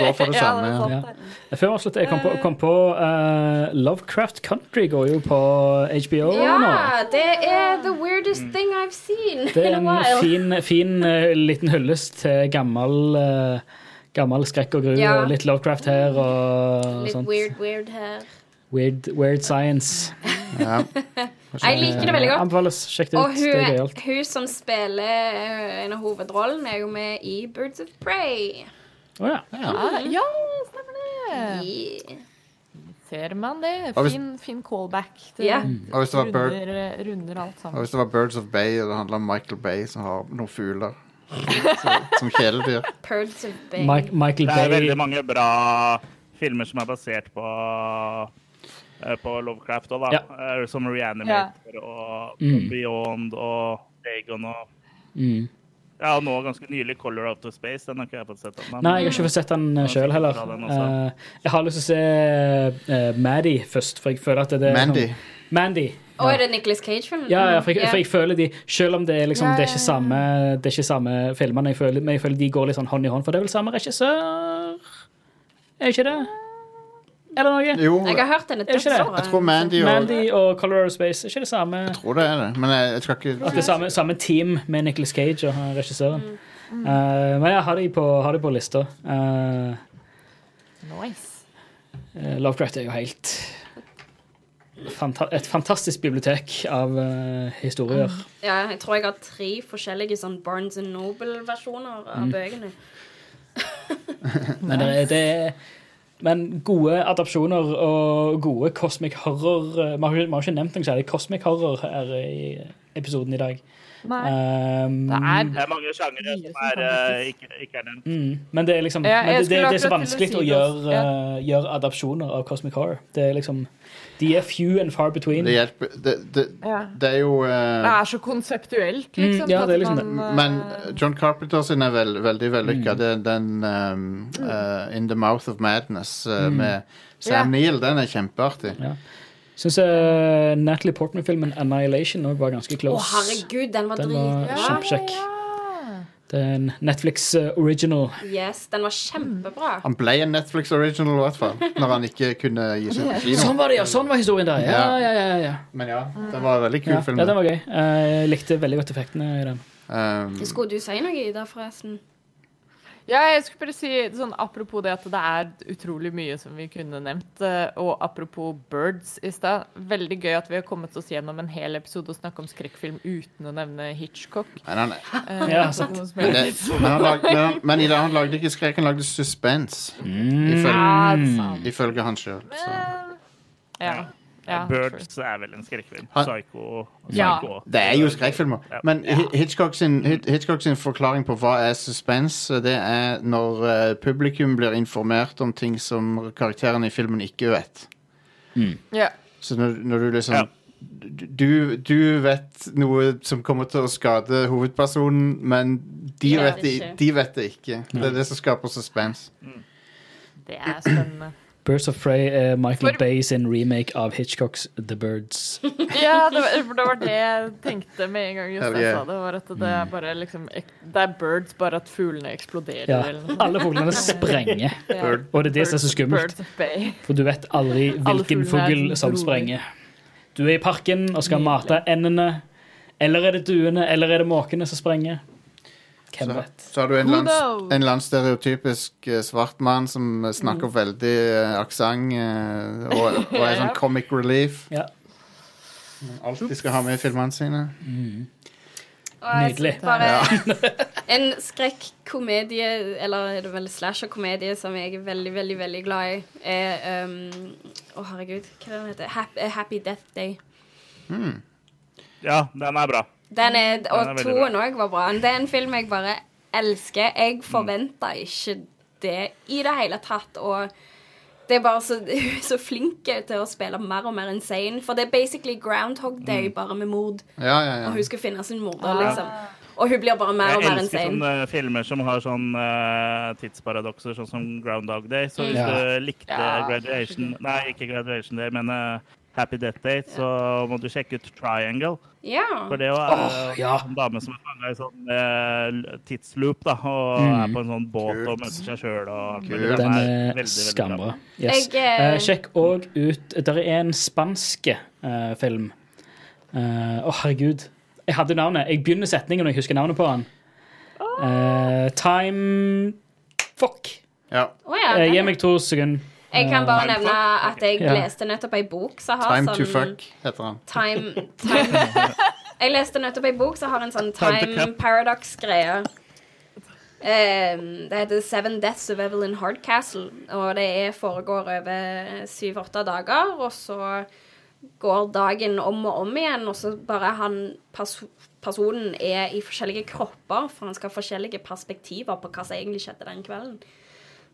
[SPEAKER 2] Går for det
[SPEAKER 1] Ja,
[SPEAKER 2] samme.
[SPEAKER 1] det
[SPEAKER 2] Ja.
[SPEAKER 1] sant,
[SPEAKER 3] Ja. Før vi avslutter, jeg kom på, kom på uh, Lovecraft Country går jo på HBO nå.
[SPEAKER 4] Ja, det er the weirdest thing I've seen
[SPEAKER 3] Det er
[SPEAKER 4] in a
[SPEAKER 3] en fin, fin uh, liten hyllest til gammel, eh, gammel skrekk og gru,
[SPEAKER 4] Ja.
[SPEAKER 3] og litt Lovecraft her og
[SPEAKER 4] Litt
[SPEAKER 3] sånt.
[SPEAKER 4] weird, weird her.
[SPEAKER 3] Weird, weird science.
[SPEAKER 2] Ja.
[SPEAKER 4] Jeg liker det veldig godt.
[SPEAKER 3] Anbefales. Sjekk det
[SPEAKER 4] Og
[SPEAKER 3] ut. Det er
[SPEAKER 4] hun,
[SPEAKER 3] gøyalt.
[SPEAKER 4] hun som spiller eh, en av hovedrollene, er jo med i Birds of Prey.
[SPEAKER 3] Å ja.
[SPEAKER 1] Ah, ja, stemmer det.
[SPEAKER 4] Yeah.
[SPEAKER 1] Ser man det? Fin, fin callback. Det
[SPEAKER 2] yeah.
[SPEAKER 1] Runder, runder alt
[SPEAKER 2] Og hvis det var Birds of Bay, og det handler om Michael Bay som har noen fugler så, som kjæledyr
[SPEAKER 4] of.
[SPEAKER 3] Mike, Michael
[SPEAKER 6] Det er veldig mange bra filmer som er basert på eh, på Lovecraft òg, da.
[SPEAKER 3] Ja.
[SPEAKER 6] Eh, Som Reanimator og
[SPEAKER 3] Mm.
[SPEAKER 6] Beyond og Dagon og
[SPEAKER 3] Mm.
[SPEAKER 6] Ja, og nå ganske nylig Color Out of Space. Den har ikke jeg fått sett ennå.
[SPEAKER 3] Nei, jeg har ikke fått sett den
[SPEAKER 6] Ja,
[SPEAKER 3] sjøl heller.
[SPEAKER 6] den også.
[SPEAKER 3] Eh, jeg har lyst til å se uh, Maddie først, for jeg føler at det er
[SPEAKER 2] Mandy.
[SPEAKER 3] Sånn, Mandy.
[SPEAKER 4] Og er det Nicholas Cage-filmen?
[SPEAKER 3] Ja, ja, for jeg, for jeg føler de Selv om det er liksom
[SPEAKER 1] Ja,
[SPEAKER 3] Det er ikke samme Det er ikke samme filmene, jeg føler, men jeg føler de går litt sånn hånd i hånd, for det er vel samme regissør? Er det ikke det? Eller noe?
[SPEAKER 2] Jo,
[SPEAKER 4] Jeg har hørt
[SPEAKER 3] det?
[SPEAKER 4] dødsbra.
[SPEAKER 2] jeg tror Mandy og
[SPEAKER 3] Mandy og Color of Space, er ikke det samme?
[SPEAKER 2] Jeg tror det er det, men jeg, jeg skal ikke
[SPEAKER 3] At det er samme, samme team med Nicholas Cage og han regissøren. Uh, men jeg har de på, har de på lista. Uh,
[SPEAKER 1] Nice.
[SPEAKER 3] eh, Lovecraft er jo helt fanta et fantastisk bibliotek av uh, historier.
[SPEAKER 4] Ja, jeg tror jeg har tre forskjellige sånn Barnes and Noble-versjoner av bøkene.
[SPEAKER 3] Men det det men gode adopsjoner og gode cosmic horror eh, Vi har ikke- vi har ikke nevnt noe særlig cosmic horror her i episoden i dag.
[SPEAKER 1] Nei.
[SPEAKER 3] Um,
[SPEAKER 1] Det er
[SPEAKER 6] Det er mange sjangere som er, eh, ikke, ikke er nevnt.
[SPEAKER 3] Mm, men det er liksom
[SPEAKER 1] Ja,
[SPEAKER 3] men det, det, det er så vanskelig
[SPEAKER 1] si
[SPEAKER 3] å gjøre,
[SPEAKER 1] uh, ja.
[SPEAKER 3] eh, gjøre adopsjoner av Cosmic Horror. Det er liksom De er few and far between.
[SPEAKER 2] Det hjelper Det, det,
[SPEAKER 1] Ja.
[SPEAKER 2] det er jo uh,
[SPEAKER 1] Det er så konseptuelt, liksom.
[SPEAKER 3] Mm, ja, det er liksom
[SPEAKER 1] man, eh,
[SPEAKER 2] Men John Carpenter sin er veld, veldig vellykka.
[SPEAKER 3] Mm.
[SPEAKER 2] Det er den um, uh, In the Mouth of Madness uh, med Sam
[SPEAKER 1] yeah.
[SPEAKER 2] Neill. Den er kjempeartig.
[SPEAKER 3] Ja. Syns Natalie Portman-filmen 'Annihilation' var ganske
[SPEAKER 4] Å,
[SPEAKER 3] close.
[SPEAKER 4] herregud, den var
[SPEAKER 3] Den var
[SPEAKER 4] dritbra.
[SPEAKER 3] kjempekjekk.
[SPEAKER 1] ja.
[SPEAKER 3] Det er en Netflix uh, original.
[SPEAKER 4] Yes, den var kjempebra.
[SPEAKER 2] Han ble en Netflix original, i hvert fall. Når han ikke kunne gi seg på kino.
[SPEAKER 3] Sånn var det, ja! Sånn var historien der. Ja, ja, ja. ja.
[SPEAKER 2] Men ja, den var en veldig kul
[SPEAKER 3] ja,
[SPEAKER 2] film.
[SPEAKER 3] ja den var gøy. Eh, Jeg likte veldig godt effektene i den.
[SPEAKER 2] Um,
[SPEAKER 4] Skulle du si noe, Ida, forresten?
[SPEAKER 1] Ja, jeg skulle bare si sånn apropos det at det er utrolig mye som vi kunne nevnt. eh, Og apropos Birds i stad. Veldig gøy at vi har kommet oss gjennom en hel episode og snakket om skrekkfilm uten å nevne Hitchcock.
[SPEAKER 2] men, han,
[SPEAKER 1] uh,
[SPEAKER 3] Ja, sant.
[SPEAKER 2] men, det, men, han lag, men, han, men i dag han lagde ikke skrekk, han lagde suspens. Ifølge,
[SPEAKER 1] Ja,
[SPEAKER 2] ifølge han sjøl.
[SPEAKER 1] Ja. Ja,
[SPEAKER 6] Birds er vel en skrekkfilm. Psycho.
[SPEAKER 1] Ja.
[SPEAKER 6] Psycho.
[SPEAKER 2] Det er jo skrekkfilmer. Men Hitchcock sin, Hitchcock sin forklaring på hva er suspense, det er når eh, publikum blir informert om ting som karakterene i filmen ikke vet.
[SPEAKER 1] Ja.
[SPEAKER 2] Så når, når du liksom du, du vet noe som kommer til å skade hovedpersonen, men de, vet, det, de vet det ikke. Det er det som skaper suspens.
[SPEAKER 1] Det er spennende.
[SPEAKER 3] Birds of Prey er Michael
[SPEAKER 1] For-
[SPEAKER 3] Bay sin remake av Hitchcocks The Birds.
[SPEAKER 1] Ja, det var, det var det jeg tenkte med en gang Jostein
[SPEAKER 2] yeah.
[SPEAKER 1] sa det. var at Det er bare liksom Det er birds, bare at fuglene eksploderer.
[SPEAKER 3] Ja, alle fuglene sprenger.
[SPEAKER 1] Ja.
[SPEAKER 3] Og det er det som er så skummelt.
[SPEAKER 1] Birds of Bay.
[SPEAKER 3] For du vet aldri hvilken fugl
[SPEAKER 1] sånn
[SPEAKER 3] som
[SPEAKER 1] rolig.
[SPEAKER 3] sprenger. Du er i parken og skal
[SPEAKER 1] Nydelig.
[SPEAKER 3] mate endene. Eller er det duene, eller er det måkene som sprenger? Hvem
[SPEAKER 2] Så,
[SPEAKER 3] vet?
[SPEAKER 2] så har du en
[SPEAKER 1] lands,
[SPEAKER 2] en landstereotypisk eh, svart mann som snakker snakker veldig uh, aksent uh, og, og er sånn comic relief.
[SPEAKER 3] Ja.
[SPEAKER 2] De skal ha med i filmene sine.
[SPEAKER 4] Mm.
[SPEAKER 3] Nydelig.
[SPEAKER 4] Bare ja. en skrekkomedie, eller er det vel slasher-komedie, som jeg er veldig, veldig veldig glad i, er um, Å, herregud, hva er den heter Happy, Happy Death Day.
[SPEAKER 6] Ja, den er bra.
[SPEAKER 4] Den er,
[SPEAKER 6] Den
[SPEAKER 4] og
[SPEAKER 6] er
[SPEAKER 4] toen òg var bra. Det er en film jeg bare elsker. Jeg forventa ikke det i det hele tatt. Og det er bare så, så flink til å spille mer og mer insane. For det er basically Groundhog Day, bare med mord.
[SPEAKER 2] Ja, ja,
[SPEAKER 4] Og hun skal finne sin morder, liksom. Og hun blir bare mer og
[SPEAKER 6] Jeg
[SPEAKER 4] mer
[SPEAKER 6] elsker
[SPEAKER 4] insane.
[SPEAKER 6] sånne filmer som har sånn uh, tidsparadokser, sånn som Groundhog Day. Så hvis
[SPEAKER 3] Ja.
[SPEAKER 6] du likte
[SPEAKER 1] Ja,
[SPEAKER 6] Graduation Nei, ikke Graduation Day, men eh, Happy Death Date, så må du sjekke ut Triangle.
[SPEAKER 4] Ja.
[SPEAKER 6] For det var
[SPEAKER 3] oh, ja.
[SPEAKER 6] en dame som er fanga i sånn eh, tidsloop, da, og
[SPEAKER 3] Mm.
[SPEAKER 6] er på en sånn båt og møter seg sjøl og
[SPEAKER 2] Kult.
[SPEAKER 6] Den
[SPEAKER 3] er
[SPEAKER 6] veldig, veldig
[SPEAKER 3] skambra. Yes.
[SPEAKER 4] Jeg, Eh,
[SPEAKER 3] sjekk òg ut Det er en spanske uh, film. Eh, Å, herregud. Jeg hadde navnet. Jeg begynner setningen når jeg husker navnet på den. Eh, time Fuck.
[SPEAKER 2] ja.
[SPEAKER 4] Oh, ja,
[SPEAKER 3] gi meg to sekunder.
[SPEAKER 4] Jeg kan bare nevne at jeg
[SPEAKER 3] yeah.
[SPEAKER 4] leste nettopp ei bok som har
[SPEAKER 2] Time
[SPEAKER 4] sånn
[SPEAKER 2] to fuck, heter han.
[SPEAKER 4] Time, time. Jeg leste nettopp ei bok som har en sånn
[SPEAKER 6] Time
[SPEAKER 4] time paradox-greie. Um, det heter Seven Deaths of Evelyn Hardcastle, og det er, foregår over syv-åtte dager. Og så går dagen om og om igjen, og så bare han perso personen er i forskjellige kropper, for han skal ha forskjellige perspektiver på hva som egentlig skjedde den kvelden.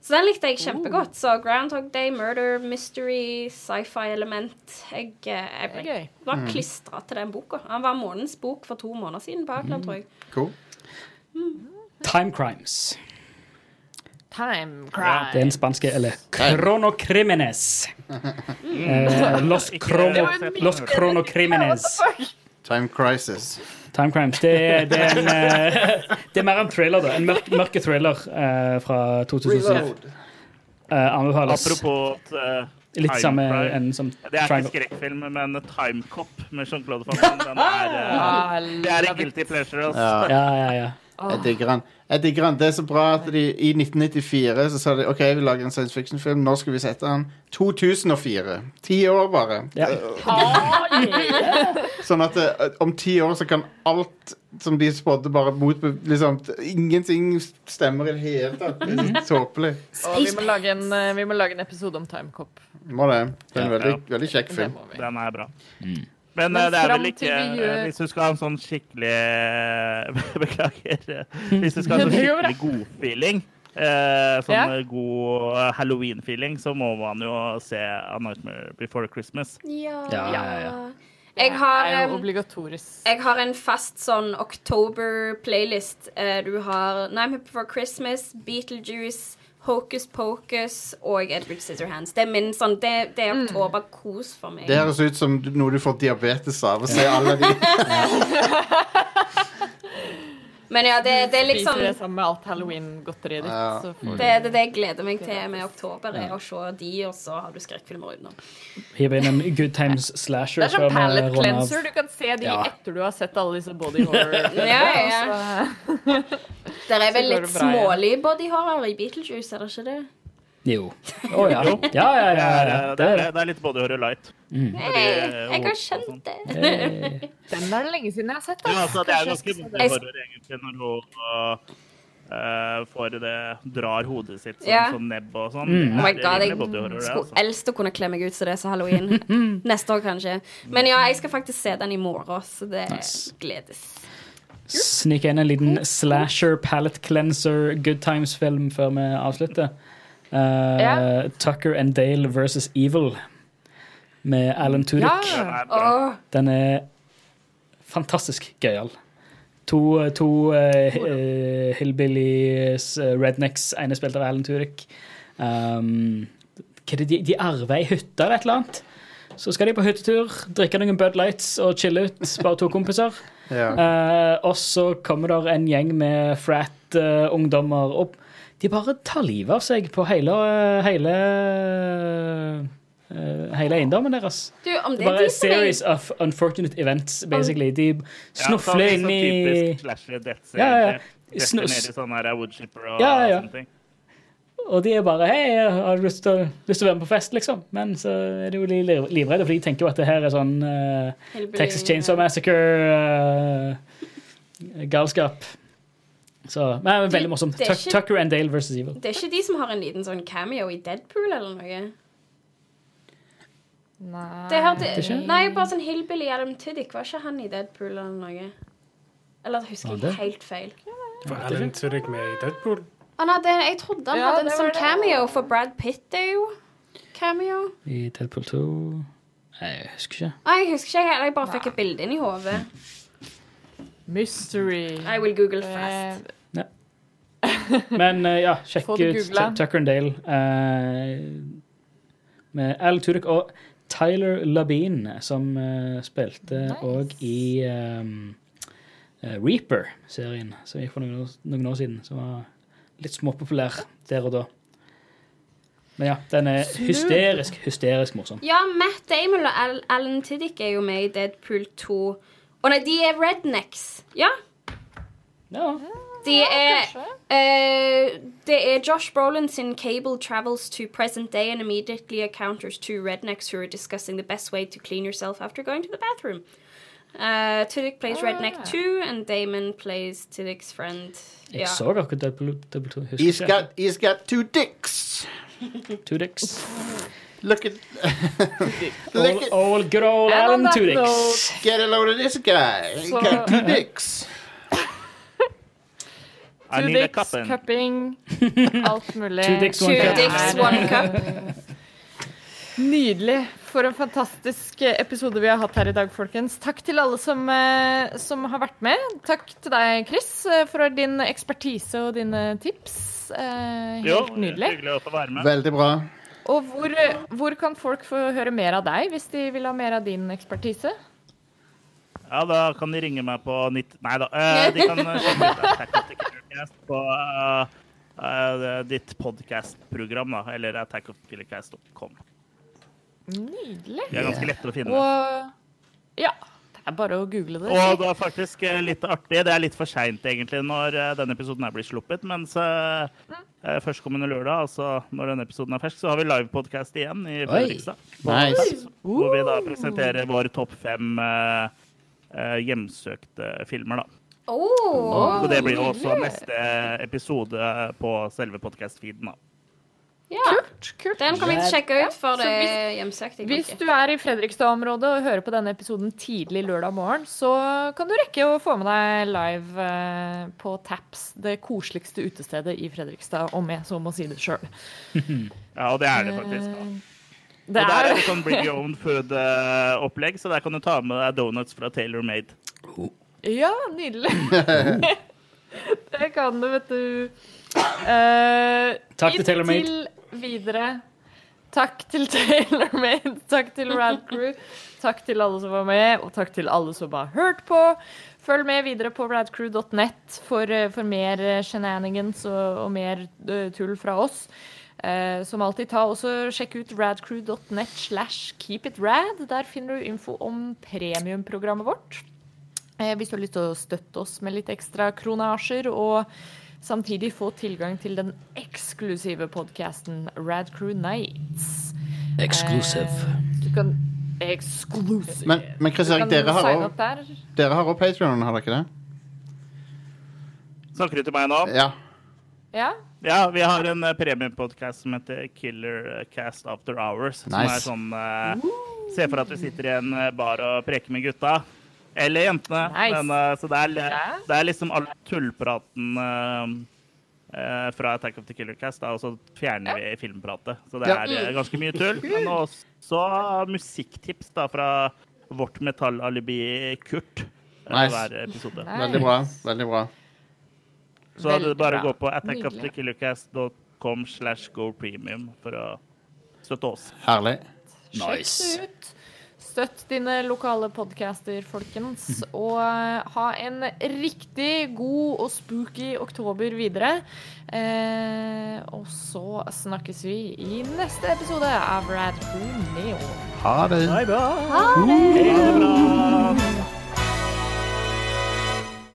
[SPEAKER 4] Så den likte jeg kjempegodt. Så Groundhog Day, murder, mystery, sci-fi-element. Jeg, eh, jeg ble,
[SPEAKER 1] gøy.
[SPEAKER 4] var klistra til den boka. Han var månedens bok for to måneder siden på Outland, tror jeg.
[SPEAKER 2] Cool.
[SPEAKER 3] Time Crimes.
[SPEAKER 1] Time
[SPEAKER 3] Det er
[SPEAKER 1] crime.
[SPEAKER 3] en spanske Eller Cronocrimines. Eh, Los, cromo, Los Cronocrimines.
[SPEAKER 2] Time Crisis.
[SPEAKER 3] Time Crimes. Det er, det er en eh, Det er mer en thriller, da. En mørk, mørke thriller uh, fra 2007. Uh, anbefales.
[SPEAKER 6] Apropos uh,
[SPEAKER 3] Litt
[SPEAKER 6] Time
[SPEAKER 3] samme enden som
[SPEAKER 6] Det er ikke skrekkfilm, men Time Cop med Jean-Claude Van Damme. Den er, eh,
[SPEAKER 1] Ah,
[SPEAKER 6] det er en guilty pleasure. Altså.
[SPEAKER 2] Ja.
[SPEAKER 3] Ja, ja, ja.
[SPEAKER 2] Jeg digger han. Jeg digger han. Det er så bra at de i 1994 så sa de OK, vi lager en science fiction-film. Når skal vi sette han? 2004. Ti år, bare.
[SPEAKER 3] Ja.
[SPEAKER 2] Sånn at eh, om ti år så kan alt som de spådde, bare motbe... Liksom, ingenting stemmer i det hele tatt. Det er så Tåpelig.
[SPEAKER 1] Og vi må, lage en, eh, vi må lage en episode om Timecop.
[SPEAKER 2] Må det. Det er en veldig, veldig kjekk film.
[SPEAKER 6] Den er bra.
[SPEAKER 3] Mm.
[SPEAKER 6] Men,
[SPEAKER 1] Men
[SPEAKER 6] eh, det er vel ikke
[SPEAKER 1] gjør-
[SPEAKER 6] Hvis du skal ha en sånn skikkelig Beklager. Hvis du skal ha en sånn skikkelig godfeeling, eh, sånn
[SPEAKER 1] Ja.
[SPEAKER 6] eh, god eh, halloween-feeling, så må man jo se A Nightmare Before Christmas.
[SPEAKER 4] Ja.
[SPEAKER 3] Ja, ja, ja.
[SPEAKER 4] Jeg har, jeg har en fast sånn October-playlist. Eh, Du har Nightmare Before Christmas, Beetlejuice, Hocus Pocus og Edward Scissorhands. Det er min sånn Det, det er oktoberkos for meg.
[SPEAKER 2] Det høres ut som noe du får diabetes av. Å se alle de
[SPEAKER 4] Men ja, det, det er liksom
[SPEAKER 1] Spiser det sammen med alt halloween-godteriet ditt.
[SPEAKER 2] Ja.
[SPEAKER 1] Så Det
[SPEAKER 4] det, det, det jeg gleder meg til med oktober, er å se de, og så har du skrekkfilmer utenom.
[SPEAKER 3] Hiv inn en Good Times slasher
[SPEAKER 1] Det er sånn
[SPEAKER 3] vi
[SPEAKER 1] palette cleanser. Du kan se de
[SPEAKER 3] Ja.
[SPEAKER 1] etter du har sett alle disse body horror.
[SPEAKER 4] Ja, ja, Der er vel litt smålig body horror i Beetlejuice, er det ikke det?
[SPEAKER 3] Jo. Å ja. Ja, ja, ja.
[SPEAKER 6] Det
[SPEAKER 3] ja, ja.
[SPEAKER 6] eh,
[SPEAKER 3] Det er det.
[SPEAKER 6] er litt body horror light.
[SPEAKER 3] Mm.
[SPEAKER 4] Hey, jeg har skjønt
[SPEAKER 6] sånn.
[SPEAKER 4] det.
[SPEAKER 3] Hey.
[SPEAKER 1] Den er det lenge siden jeg har sett.
[SPEAKER 6] Men
[SPEAKER 1] ass.
[SPEAKER 6] altså, det er ganske body horror egentlig når hun uh, får det drar hodet sitt sånn,
[SPEAKER 4] yeah.
[SPEAKER 6] sånn nebb og sånn.
[SPEAKER 3] Mm.
[SPEAKER 4] Oh my god, jeg skulle
[SPEAKER 6] altså.
[SPEAKER 4] elske å kunne kle meg ut som det er så halloween. Neste år, kanskje. Men ja, jeg skal faktisk se den i morgen, så det
[SPEAKER 3] Nice.
[SPEAKER 4] gledes.
[SPEAKER 3] Snike inn en liten slasher palette cleanser good times-film før vi avslutter. Eh,
[SPEAKER 1] Ja.
[SPEAKER 3] Tucker and Dale versus Evil med Alan Tudyk.
[SPEAKER 1] Ja.
[SPEAKER 6] Den er
[SPEAKER 3] Den er fantastisk gøyal. To, to eh, eh, hillbillies, eh, rednecks, ene spilt av Alan Tudyk. Um, de, de arver ei hytte eller et eller annet. Så skal de på hyttetur, drikke noen Bud Lights og chille ut, bare to kompiser.
[SPEAKER 2] ja.
[SPEAKER 3] uh, og så kommer der en gjeng med frat-ungdommer opp. De bare tar livet av seg på hele, hele, eh, hele eiendommen deres.
[SPEAKER 4] du, om
[SPEAKER 3] Det
[SPEAKER 4] det
[SPEAKER 3] er bare
[SPEAKER 4] de som er
[SPEAKER 3] series of unfortunate events, basically. De snufler
[SPEAKER 6] ja,
[SPEAKER 3] inn i
[SPEAKER 6] Typisk slasher deaths,
[SPEAKER 3] Ja, ja, Snus...
[SPEAKER 6] ned i sånne her woodchipper og
[SPEAKER 3] Ja, ja,
[SPEAKER 6] sånne ting.
[SPEAKER 3] Og de er bare Hei, jeg har lyst til, lyst til å være med på fest, liksom. Men så er de jo li- li- livredde, for de tenker jo at det her er sånn
[SPEAKER 4] uh,
[SPEAKER 3] Texas Chainsaw Massacre-galskap. Så Men det er veldig morsomt.
[SPEAKER 4] det er
[SPEAKER 3] Tuck-
[SPEAKER 4] ikke-
[SPEAKER 3] Tucker and Dale versus Evil.
[SPEAKER 4] Det er ikke de som har en liten sånn cameo i Deadpool eller noe?
[SPEAKER 1] Nei.
[SPEAKER 4] Det hørte,
[SPEAKER 3] ikke?
[SPEAKER 4] nei, bare sånn Hillbilly Adam Tiddick. Var ikke han i Deadpool eller noe? Eller husker jeg helt feil?
[SPEAKER 5] Var Alan Tiddick med i Deadpool.
[SPEAKER 4] Oh, nei, det, jeg trodde han
[SPEAKER 1] Ja,
[SPEAKER 4] hadde en sånn
[SPEAKER 1] det.
[SPEAKER 4] cameo, for Brad Pitt er jo cameo.
[SPEAKER 3] I Deadpool 2 Nei, jeg husker ikke.
[SPEAKER 4] Nei, jeg husker ikke heller. Jeg bare fikk et bilde inn i hodet.
[SPEAKER 1] Mystery.
[SPEAKER 4] I will google fast.
[SPEAKER 3] Men eh, ja, sjekk ut Tucker and Dale eh, med Al Tudyk og Tyler Labine, som eh, spilte
[SPEAKER 1] Nice.
[SPEAKER 3] i um, Reaper-serien, som gikk for noen år, noen år siden. Som var litt småpopulær der og da. Men ja, den er hysterisk, hysterisk morsom.
[SPEAKER 4] Ja, Matt Damon og Al Alan Tiddick er jo med i Deadpool 2. Å nei, de er rednecks. Ja.
[SPEAKER 3] Ja.
[SPEAKER 4] De er eh, Det er Josh Brolin sin Cable travels to present day and immediately encounters two rednecks who are discussing the best way to clean yourself after going to the bathroom. Uh, Tiddick plays Redneck 2, and Damon plays Tiddick's friend.
[SPEAKER 3] Jeg
[SPEAKER 4] Ja.
[SPEAKER 3] så akkurat Deadpool, Deadpool 2. Husker
[SPEAKER 2] He's
[SPEAKER 3] ikke.
[SPEAKER 2] got, he's got two dicks.
[SPEAKER 3] Tudyks.
[SPEAKER 2] Look at
[SPEAKER 3] Old,
[SPEAKER 2] Look at
[SPEAKER 3] old, good old Alan
[SPEAKER 1] that
[SPEAKER 3] Tudyk.
[SPEAKER 1] note-
[SPEAKER 2] Get a load of this guy. He
[SPEAKER 1] Så-
[SPEAKER 2] got two dicks.
[SPEAKER 1] Two dicks,
[SPEAKER 6] cup
[SPEAKER 1] cupping, alt mulig.
[SPEAKER 3] Two dicks,
[SPEAKER 4] Two
[SPEAKER 3] one cup.
[SPEAKER 4] dicks, one cup.
[SPEAKER 1] Nydelig. For en fantastisk episode vi har hatt her i dag, folkens. Takk til alle som, eh, som har vært med. Takk til deg, Chris, eh, for din ekspertise og dine tips. Helt
[SPEAKER 6] Jo,
[SPEAKER 1] nydelig.
[SPEAKER 6] hyggelig å få være med.
[SPEAKER 2] Veldig bra.
[SPEAKER 1] Og hvor, hvor kan folk få høre mer av deg, hvis de vil ha mer av din ekspertise?
[SPEAKER 6] Ja, da kan de ringe meg på 90... Nei da. Uh, de kan sjekke ut Attack på uh, uh, ditt podcast-program, da. Eller attackofkillercast.com.
[SPEAKER 1] Nydelig.
[SPEAKER 6] De er ganske lette å finne.
[SPEAKER 1] Og ja, Det er bare å google det.
[SPEAKER 6] Og det er faktisk litt artig. Det er litt for seint egentlig når denne episoden her blir sluppet. Mens eh, eh, førstkommende lørdag, altså når denne episoden er fersk, så har vi livepodkast igjen i Fredrikstad.
[SPEAKER 2] Nice.
[SPEAKER 6] Hvor vi da presenterer vår topp fem eh, hjemsøkte filmer, da.
[SPEAKER 4] Oh.
[SPEAKER 6] og det blir jo også neste episode på selve podcast-feeden, da.
[SPEAKER 4] Ja.
[SPEAKER 1] Kult, kult.
[SPEAKER 4] Den kan vi sjekke ut for det
[SPEAKER 1] er
[SPEAKER 4] hjemsøkte.
[SPEAKER 1] Hvis du er i Fredrikstad-området og hører på denne episoden tidlig lørdag morgen, så kan du rekke å få med deg live eh, på Taps, det koseligste utestedet i Fredrikstad, om jeg så må si det sjøl.
[SPEAKER 6] Ja, og det er det faktisk. da.
[SPEAKER 1] Det
[SPEAKER 6] Og der er
[SPEAKER 1] er
[SPEAKER 6] det sånn bring your own food-opplegg, så der kan du ta med deg donuts fra Taylor Made.
[SPEAKER 1] Ja, nydelig. det kan du, vet du. Uh,
[SPEAKER 3] Takk til Taylor Made.
[SPEAKER 1] Inntil videre. Takk til Taylor Made. Takk til Rad Crew. Takk til alle som var med, og takk til alle som har hørt på. Følg med videre på radcrew.net for, eh, for mer eh, shenanigans og, og mer tull fra oss. Eh, som alltid, ta også sjekk ut radcrew.net slash keepitrad. Der finner du info om premiumprogrammet vårt. Eh, hvis du har lyst til å støtte oss med litt ekstra kronasjer, og samtidig få tilgang til den eksklusive podkasten Radcrew Nights.
[SPEAKER 3] Exclusive.
[SPEAKER 1] Eh, du kan Exclusive.
[SPEAKER 2] Men, men Chris Erik, dere har også- dere har også Patreon, har dere ikke det?
[SPEAKER 6] Snakker du til meg nå?
[SPEAKER 2] Ja.
[SPEAKER 1] Ja?
[SPEAKER 6] Ja, vi har en uh, premiumpodkast som heter Killer Cast After Hours. Som
[SPEAKER 2] Nice.
[SPEAKER 6] er sånn uh, Se for at du sitter i en eh, bar og preker med gutta. Eller jentene.
[SPEAKER 1] Nice.
[SPEAKER 6] Men, uh, så det er, det er liksom all tullpraten uh, eh, fra Attack of the Killer Cast, da, og så fjerner vi filmpratet. Så det
[SPEAKER 2] Ja.
[SPEAKER 6] er eh, ganske mye tull. Men også musikktips da, fra vårt metallalibi Kurt. eh,
[SPEAKER 2] Nice.
[SPEAKER 6] Hver episode.
[SPEAKER 2] Veldig bra. Veldig bra.
[SPEAKER 6] Så det
[SPEAKER 1] Veldig
[SPEAKER 6] er bare å gå på attackofthekillercast.com slash go premium for å støtte oss.
[SPEAKER 2] Herlig.
[SPEAKER 3] Nice.
[SPEAKER 1] Ut. Støtt dine lokale podcaster, folkens. Og eh, ha en riktig god og spooky oktober videre. Eh, og så snakkes vi i neste episode av Rad Ha Neo.
[SPEAKER 2] Ha det.
[SPEAKER 6] Ha det bra!